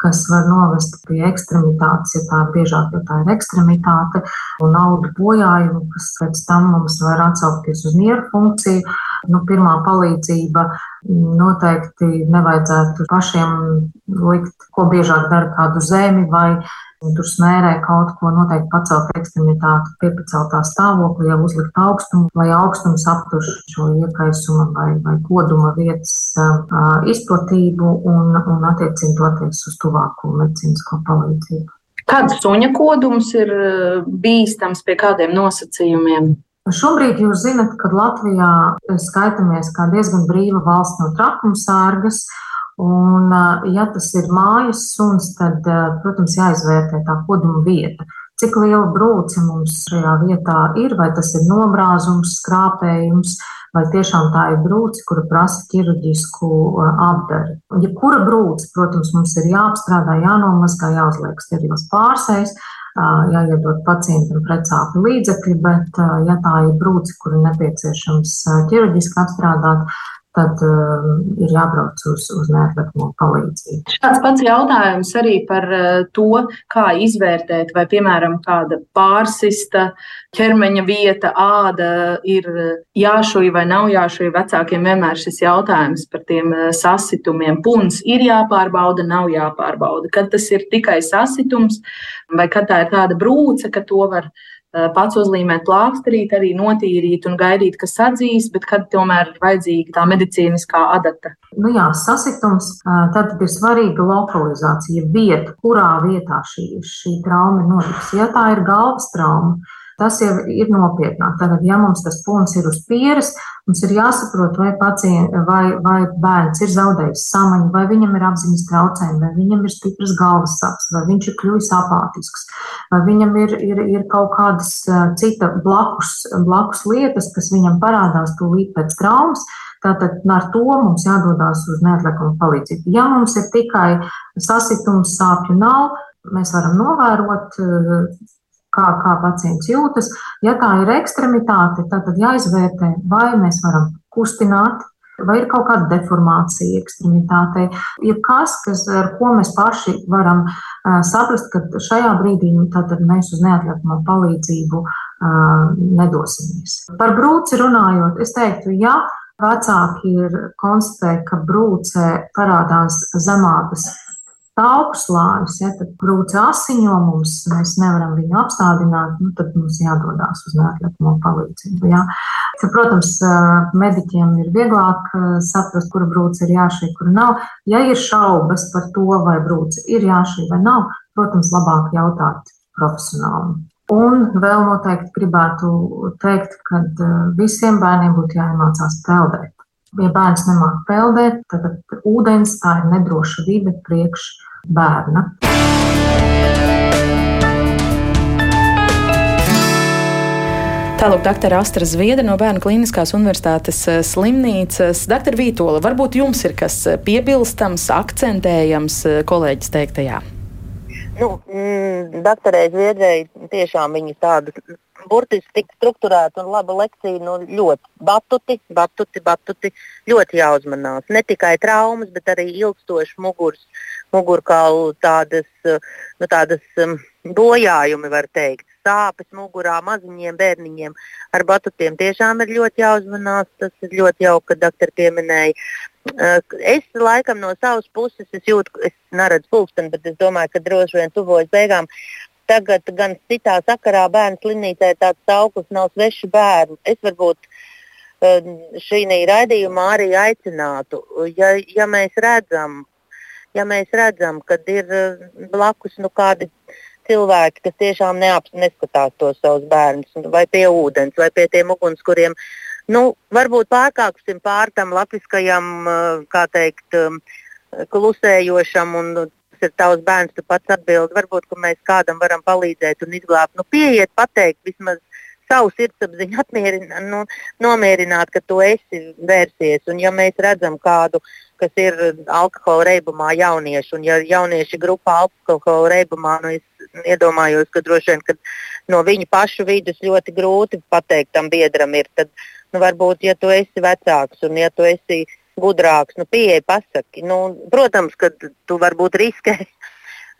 kas var novest pie ekstremitātes, ja tā ir biežāk, ja tā ir ekstremitāte, un audu bojājumu, kas pēc tam mums var atsaukties uz nieru funkciju. Nu, pirmā palīdzība noteikti nevajadzētu pašiem likt, ko biežāk dara kādu zemi vai tur smērē kaut ko noteikti pacelt ekstremitāti, piepaceltā stāvoklī, jau uzlikt augstumu, lai augstums aptur šo iekaisuma vai, vai koduma vietas uh, izplatību un, un attiecīgi doties uz tuvāko medicīnisko palīdzību. Kāds suņa kodums ir bīstams pie kādiem nosacījumiem? Šobrīd jūs zinat, ka Latvijā skaitāmies kā diezgan brīva valsts no trakumsārgas. Un, ja tas ir mājas suns, tad, protams, jāizvērtē tā koduma vieta. Cik liela brūce mums šajā vietā ir, vai tas ir nobrāzums, skrāpējums, vai tiešām tā ir brūce, kura prasa ķirurģisku apdari. Jebkura brūce, protams, mums ir jāapstrādā, jānomazgā, jāuzliek sterils pārsējs, jāiedod pacientam precāpi līdzekļi, bet, ja tā ir brūce, kuru nepieciešams ķirurģiski apstrādāt, tad uh, ir jābrauc uz, uz neatliekamo palīdzību. Šāds pats jautājums arī par uh, to, kā izvērtēt, vai, piemēram, kāda pārsista ķermeņa vieta, āda ir jāšuj vai nav jāšuj. Vecākiem vienmēr šis jautājums par tiem sasitumiem. Puns ir jāpārbauda, nav jāpārbauda. Kad tas ir tikai sasitums, vai kad tā ir tāda brūce, ka to var izdarīt Eh, pats uzlīmēt plāksterīt, arī notīrīt un gaidīt, kas atzīs, bet kad tomēr ir vajadzīga tā medicīniskā adata. Nu jā, sasitums, eh, tad ir svarīga lokalizācija, vieta, kurā vietā šī, šī trauma ir notikusi. Ja tā ir galvas trauma, tas jau ir nopietnāk. Tātad, ja mums tas punkts ir uz pieres, mums ir jāsaprot, vai, pacient, vai, vai bērns ir zaudējis samaņu, vai viņam ir apziņas traucējumi, vai viņam ir stipras galvas sāpes, vai viņš ir kļuvis apātisks, vai viņam ir, ir, ir kaut kādas cita blakus, blakus lietas, kas viņam parādās tūlīt pēc traumas. Tātad ar to mums jādodas uz neatliekumu palīdzību. Ja mums ir tikai sasitums, sāpju nav, mēs varam novērot kā, kā pacients jūtas. Ja tā ir ekstremitāte, tad, tad jāizvērtē, vai mēs varam kustināt. Vai ir kaut kāda deformācija ekstremitātei? Ir kas, kas, ar ko mēs paši varam uh, saprast, ka šajā brīdī nu, mēs uz neatliekamo palīdzību uh, nedosimies. Par brūci runājot, es teiktu, ja vecāki ir konstatējuši, ka brūcē parādās zemākas augstslānis, ja tad grūti asiņo mums, mēs nevaram viņu apstādināt, nu, tad mums jādodas uz neatliekamo palīdzību. Ja. Tad, protams, mediķiem ir vieglāk saprast, kura brūce ir jāšķir, kura nav. Ja ir šaubas par to, vai brūce ir jāšķir vai nav, protams, labāk jautāt profesionālim. Un vēl noteikti gribētu teikt, ka visiem bērniem būtu jāiemācās peldēt. Ja bērns nemāķi peldēt, tad ūdens tā ir nedroša vide priekš bērna. Tālāk, doktora Astra Zviedra no Bērnu Kliniskās Universitātes eh, slimnīcas. Doktor Vītola, varbūt jums ir kas eh, piebilstams, akcentējams eh, kolēģis teiktajā? Nu, mm, doktorai Zviedrai tiešām viņa tāda burtiski tik strukturēta un laba lekcija. Nu, ļoti batuti, batuti, batuti. Ļoti jāuzmanās. Ne tikai traumas, bet arī ilgstošs muguras, mugurkaulu tādas, nu, tādas um, bojājumi, var teikt. Sāpes mugurā maziņiem bērniņiem ar batutiem tiešām ir ļoti jāuzmanās. Tas ir ļoti jauki, ka doktori pieminēja. Uh, es laikam no savas puses jūtu, es neredzu pulksteni, bet es domāju, ka droši vien tuvojas beigām. Tagad gan citā sakarā bērnu slimnīcā tāds sauklis nav sveši bērni. Es varbūt um, šī raidījumā arī aicinātu, ja, ja mēs redzam, ja mēs redzam, ka ir uh, blakus nu, kādi cilvēki, kas tiešām neaps, neskatās tos savus bērnus, vai pie ūdens, vai pie tiem ugunskuriem, nu, varbūt pārkāpsim pār tam latviskajam, uh, kā teikt, um, klusējošam un tas ir tavs bērns, tu pats atbildi. Varbūt mēs kādam varam palīdzēt un izglābt. Nu, pieiet, pateikt vismaz savu sirdsapziņu, apmierināt, nu, nomierināt, ka tu esi vērsies. Un ja mēs redzam kādu, kas ir alkohola reibumā jaunieši, un ja jaunieši grupā alkohola reibumā, nu, es iedomājos, ka droši vien ka no viņu pašu vidus ļoti grūti pateikt tam biedram ir. Tad, nu, varbūt, ja tu esi vecāks un ja tu esi gudrāks, nu, pieeja pasaki. Nu, protams, ka tu varbūt riskē.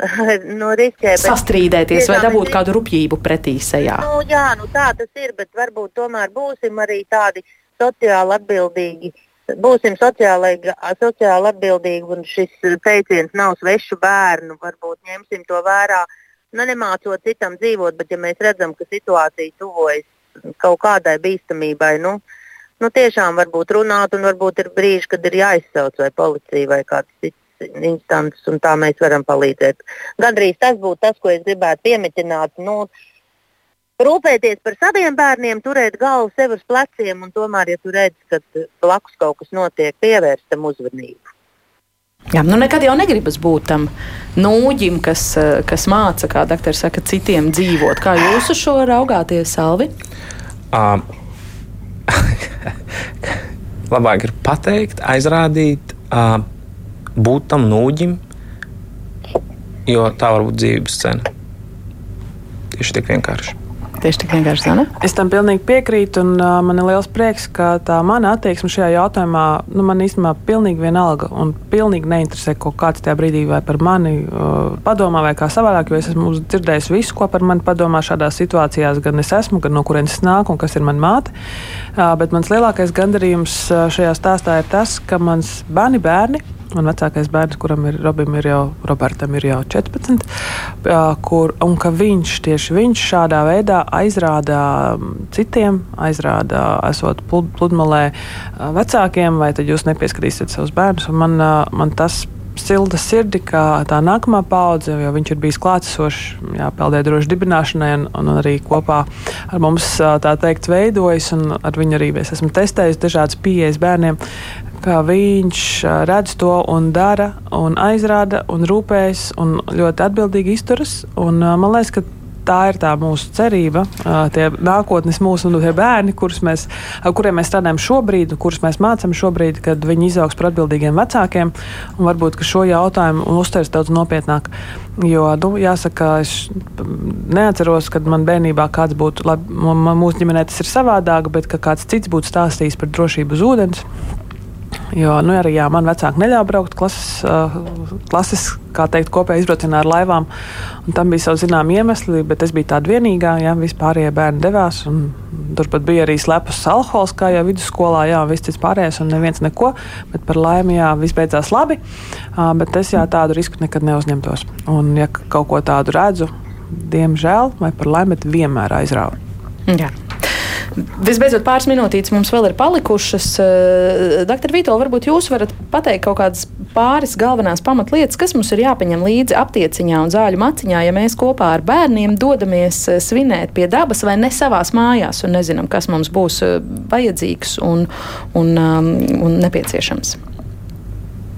nu, riskē bet, Sastrīdēties vai dabūt mēs... kādu rupjību pretī sejā. Nu, jā, nu, tā tas ir, bet varbūt tomēr būsim arī tādi sociāli atbildīgi. Būsim sociāli, sociāli atbildīgi, un šis teiciens nav svešu bērnu. Varbūt ņemsim to vērā, nu, nemācot citam dzīvot, bet ja mēs redzam, ka situācija tuvojas kaut kādai bīstamībai, nu, uh, nu, tiešām varbūt runāt, un varbūt ir brīži, kad ir jāizsauc vai policija vai kāds cits instants, un tā mēs varam palīdzēt. Gandrīz tas būtu tas, ko es gribētu piemetināt. Nu, Rūpēties par saviem bērniem, turēt galvu sev uz pleciem, un tomēr, ja tu redz, ka blakus kaut kas notiek, pievērst tam uzmanību. Jā, nu nekad jau negribas būt tam nūģim, kas, kas māca, kā doktor saka, citiem dzīvot. Kā jūs uz šo raugāties, Salvi? Uh, labāk ir pateikt, aizrādīt, būt tam nūģim, jo tā var būt dzīves cena. Tieši tik vienkārši. Tieši tik vienkārši zina. Es tam pilnīgi piekrītu, un uh, man ir liels prieks, ka tā mana attieksme šajā jautājumā, nu, man īstenībā pilnīgi vienalga un pilnīgi neinteresē, ko kāds tajā brīdī vai par mani uh, padomā vai kā savādāk, jo es esmu dzirdējis visu, ko par mani padomā šādās situācijās, gan es esmu, gan no kurienes es nāku un kas ir mana māte. Uh, bet mans lielākais gandarījums šajā stāstā ir tas, ka mans bērni bērni Un vecākais bērns, kuram ir, Robim ir jau, Robertam ir jau 14, kur, un ka viņš tieši viņš šādā veidā aizrādā citiem, aizrādā esot pludmalē vecākiem, vai tad jūs nepieskatīsiet savus bērnus. Man, man tas silta sirdi, kā tā nākamā paudze, jo viņš ir bijis klātesošs, peldē droši dibināšanai, un, un arī kopā ar mums tā teikt veidojas, un ar viņu arī es esmu testējis dažādas pieejas bērniem, kā viņš redz to un dara, un aizrāda, un rūpējas, un ļoti atbildīgi izturas. Un, man liekas, ka tā ir tā mūsu cerība, tie nākotnes mūsu nu, bērni, mēs, kuriem mēs strādājam šobrīd, kurus mēs mācām šobrīd, kad viņi izaugs par atbildīgiem vecākiem. Varbūt šo jautājumu uztvers daudz nopietnāk. Jo, nu, jāsaka, es neatceros, kad man bērnībā kāds būtu, labi, mūsu ģimenē tas ir savādāk, bet ka kāds cits būtu stāstījis par drošību uz ūdens. Jo nu, arī jā, man vecāki neļāva braukt klases, klases kā teikt, kopējā izbraucienā ar laivām. Tam bija savi zināmi iemesli, bet es biju tāda vienīgā. Jā, vispārējie bērni devās. Turpat bija arī slepus alkohols, kā jau vidusskolā, jā, viss cits pārējais, un neviens neko. Bet par laimi, jā, viss beidzās labi. Bet es jā, tādu risku nekad neuzņemtos. Un, ja kaut ko tādu redzu, diemžēl, vai par laimi, vienmēr aizrauju. Jā. Visbeidzot, pāris minūtītes mums vēl ir palikušas. Eh, Doktor Vito, varbūt jūs varat pateikt kaut kādas pāris galvenās pamatlietas, kas mums ir jāpaņem līdzi aptieciņā un zāļu maciņā, ja mēs kopā ar bērniem dodamies eh, svinēt pie dabas vai ne savās mājās un nezinām, kas mums būs eh, vajadzīgs un, un, um, un nepieciešams.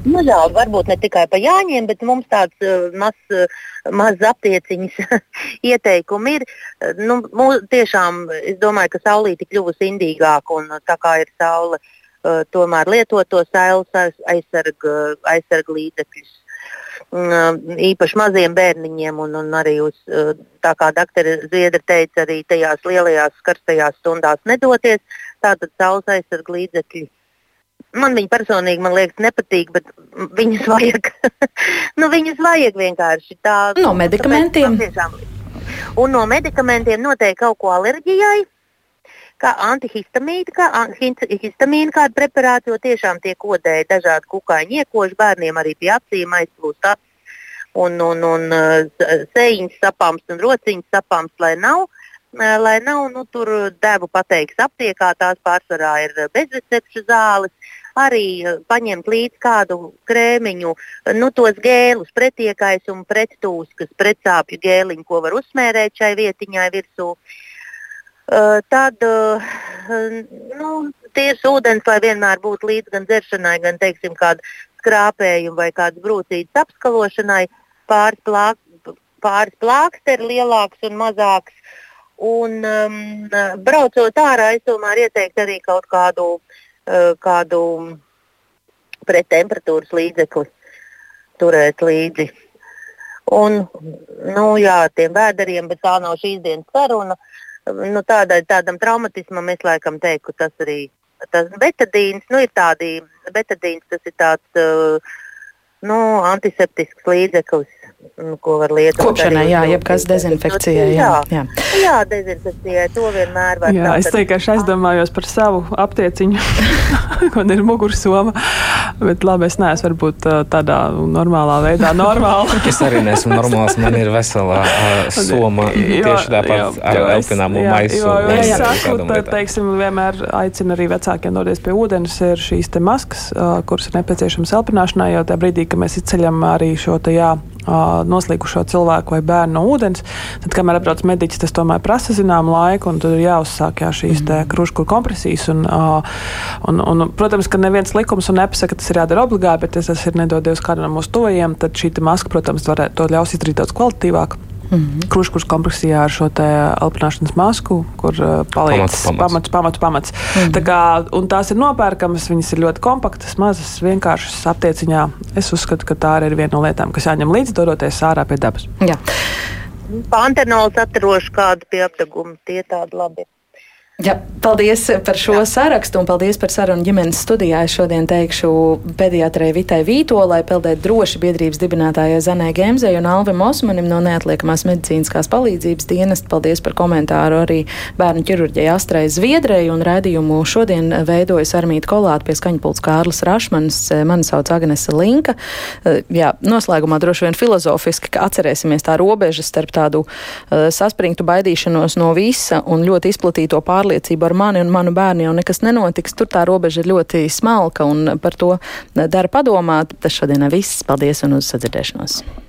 Nu, jā, varbūt ne tikai par Jāņiem, bet mums tāds uh, mazs uh, maz aptieciņas ieteikumi ir. Uh, nu, mūs, tiešām es domāju, ka saulīte kļuvusi indīgāka un tā kā ir saule, uh, tomēr lietot to saules aizsarga aizsarg līdzekļus. Uh, īpaši maziem bērniņiem, un, un arī uz, uh, tā kā doktora Ziedra teica, arī tajās lielajās karstajās stundās nedoties. Tātad saules aizsarga līdzekļi Man viņa personīgi man liekas, nepatīk, bet viņas vajag. nu, viņas vajag vienkārši tā. No medikamentiem. Un no medikamentiem noteikti kaut ko alerģijai. Kā antihistamīna, kā histamīna kāda preparāta, jo tiešām tiek kodēti dažādi kukaiņi iekoši bērniem arī pie acīm aizplūst acis un, un, un sēņas sapāms un rociņas sapāms, lai nav. Lai nav nu, tur devu pateiks aptiekā, tās pārsvarā ir bezrecepšu zāles, arī eh, paņemt līdzi kādu krēmiņu, nu, tos gēlus, pretiekais un prettūskas, pretsāpju gēliņu, ko var uzsmērēt šai vietiņai virsū. Uh, tad uh, nu, tieši ūdens, lai vienmēr būtu līdzi gan dzeršanai, gan teiksim, kādu skrāpējumu vai kādu brūcītas apskalošanai, pāris, plāk, pāris plāksteri lielāks un mazāks. Un, um, braucot ārā, es tomēr ieteiktu arī kaut kādu uh, Eh, kādu prettemperatūras līdzekli turēt līdzi. Un, nu, jā, tiem vēderiem, bet tā nav šīs dienas saruna. Nu, tādai, tādam traumatismam es laikam teiktu, tas arī tas betadīns, nu, ir tādi, betadīns tas ir tāds uh, nu, antiseptisks līdzeklis ko var lietot. Kopšanai, jā, jebkas dezinfekcijai. Jā, jā. jā dezinfekcijai to vienmēr var. Jā, es vienkārši aizdomājos par savu aptieciņu, man ir mugursoma, bet labi, es neesmu varbūt tādā normālā veidā normāla. es arī neesmu normāls, man ir veselā uh, soma jo, tieši tāpat ar elpināmu maisu. Jo, jo es saku, tā, teiksim, vienmēr aicinu arī vecākiem doties pie ūdens, ir šīs te maskas, uh, kuras ir nepieciešamas elpināšanai, jo tajā brīdī, kad mēs izceļam arī šo te jā, noslīkušo cilvēku vai bērnu no ūdens. Tad, kamēr atbrauc mediķis, tas tomēr prasa zināmu laiku, un tur ir jāuzsāk jā, šīs mm. kruškuru kompresijas. Un, un, un, protams, ka neviens likums un nepasaka, ka tas ir jādara obligāti, bet tas ir nedodies kādam no mūsu tuvajiem, tad šī maska, protams, var, to ļaus izdarīt daudz kvalitatīvāk. Mm -hmm. Kruškurs kompleksijā ar šo elpināšanas masku, kur uh, palīdz pamats, pamats, pamats. Mm -hmm. Tā kā, tās ir nopērkamas, viņas ir ļoti kompaktas, mazas, vienkāršas aptieciņā. Es uzskatu, ka tā arī ir viena no lietām, kas jāņem līdzi, dodoties ārā pie dabas. Jā. Pantenols atrošu kādu pie apdeguma, tie tādi labi. Jā, paldies par šo Jā. sarakstu un paldies par sarunu ģimenes studijā. Es šodien teikšu pediatrai Vitai Vītolai, peldēt droši biedrības dibinātājai Zanē Gemzei un Alvim Osmanim no neatliekamās medicīniskās palīdzības dienesta. Paldies par komentāru arī bērnu ķirurģijai Astrai Zviedrei un redzējumu šodien veidojas Armīta Kolāta pie skaņpults Kārlis Rašmans. Mani sauc Agnese Linka. Jā, noslēgumā droši vien filozofiski, ka atcerēsimies tā robeža starp tādu uh, saspringtu baidīšanos no visa un ļoti izplatīto pārliecību pārliecību ar mani un manu bērnu jau nekas nenotiks. Tur tā robeža ir ļoti smalka un par to dara padomāt. Tas šodien viss. Paldies un uz sadzirdēšanos!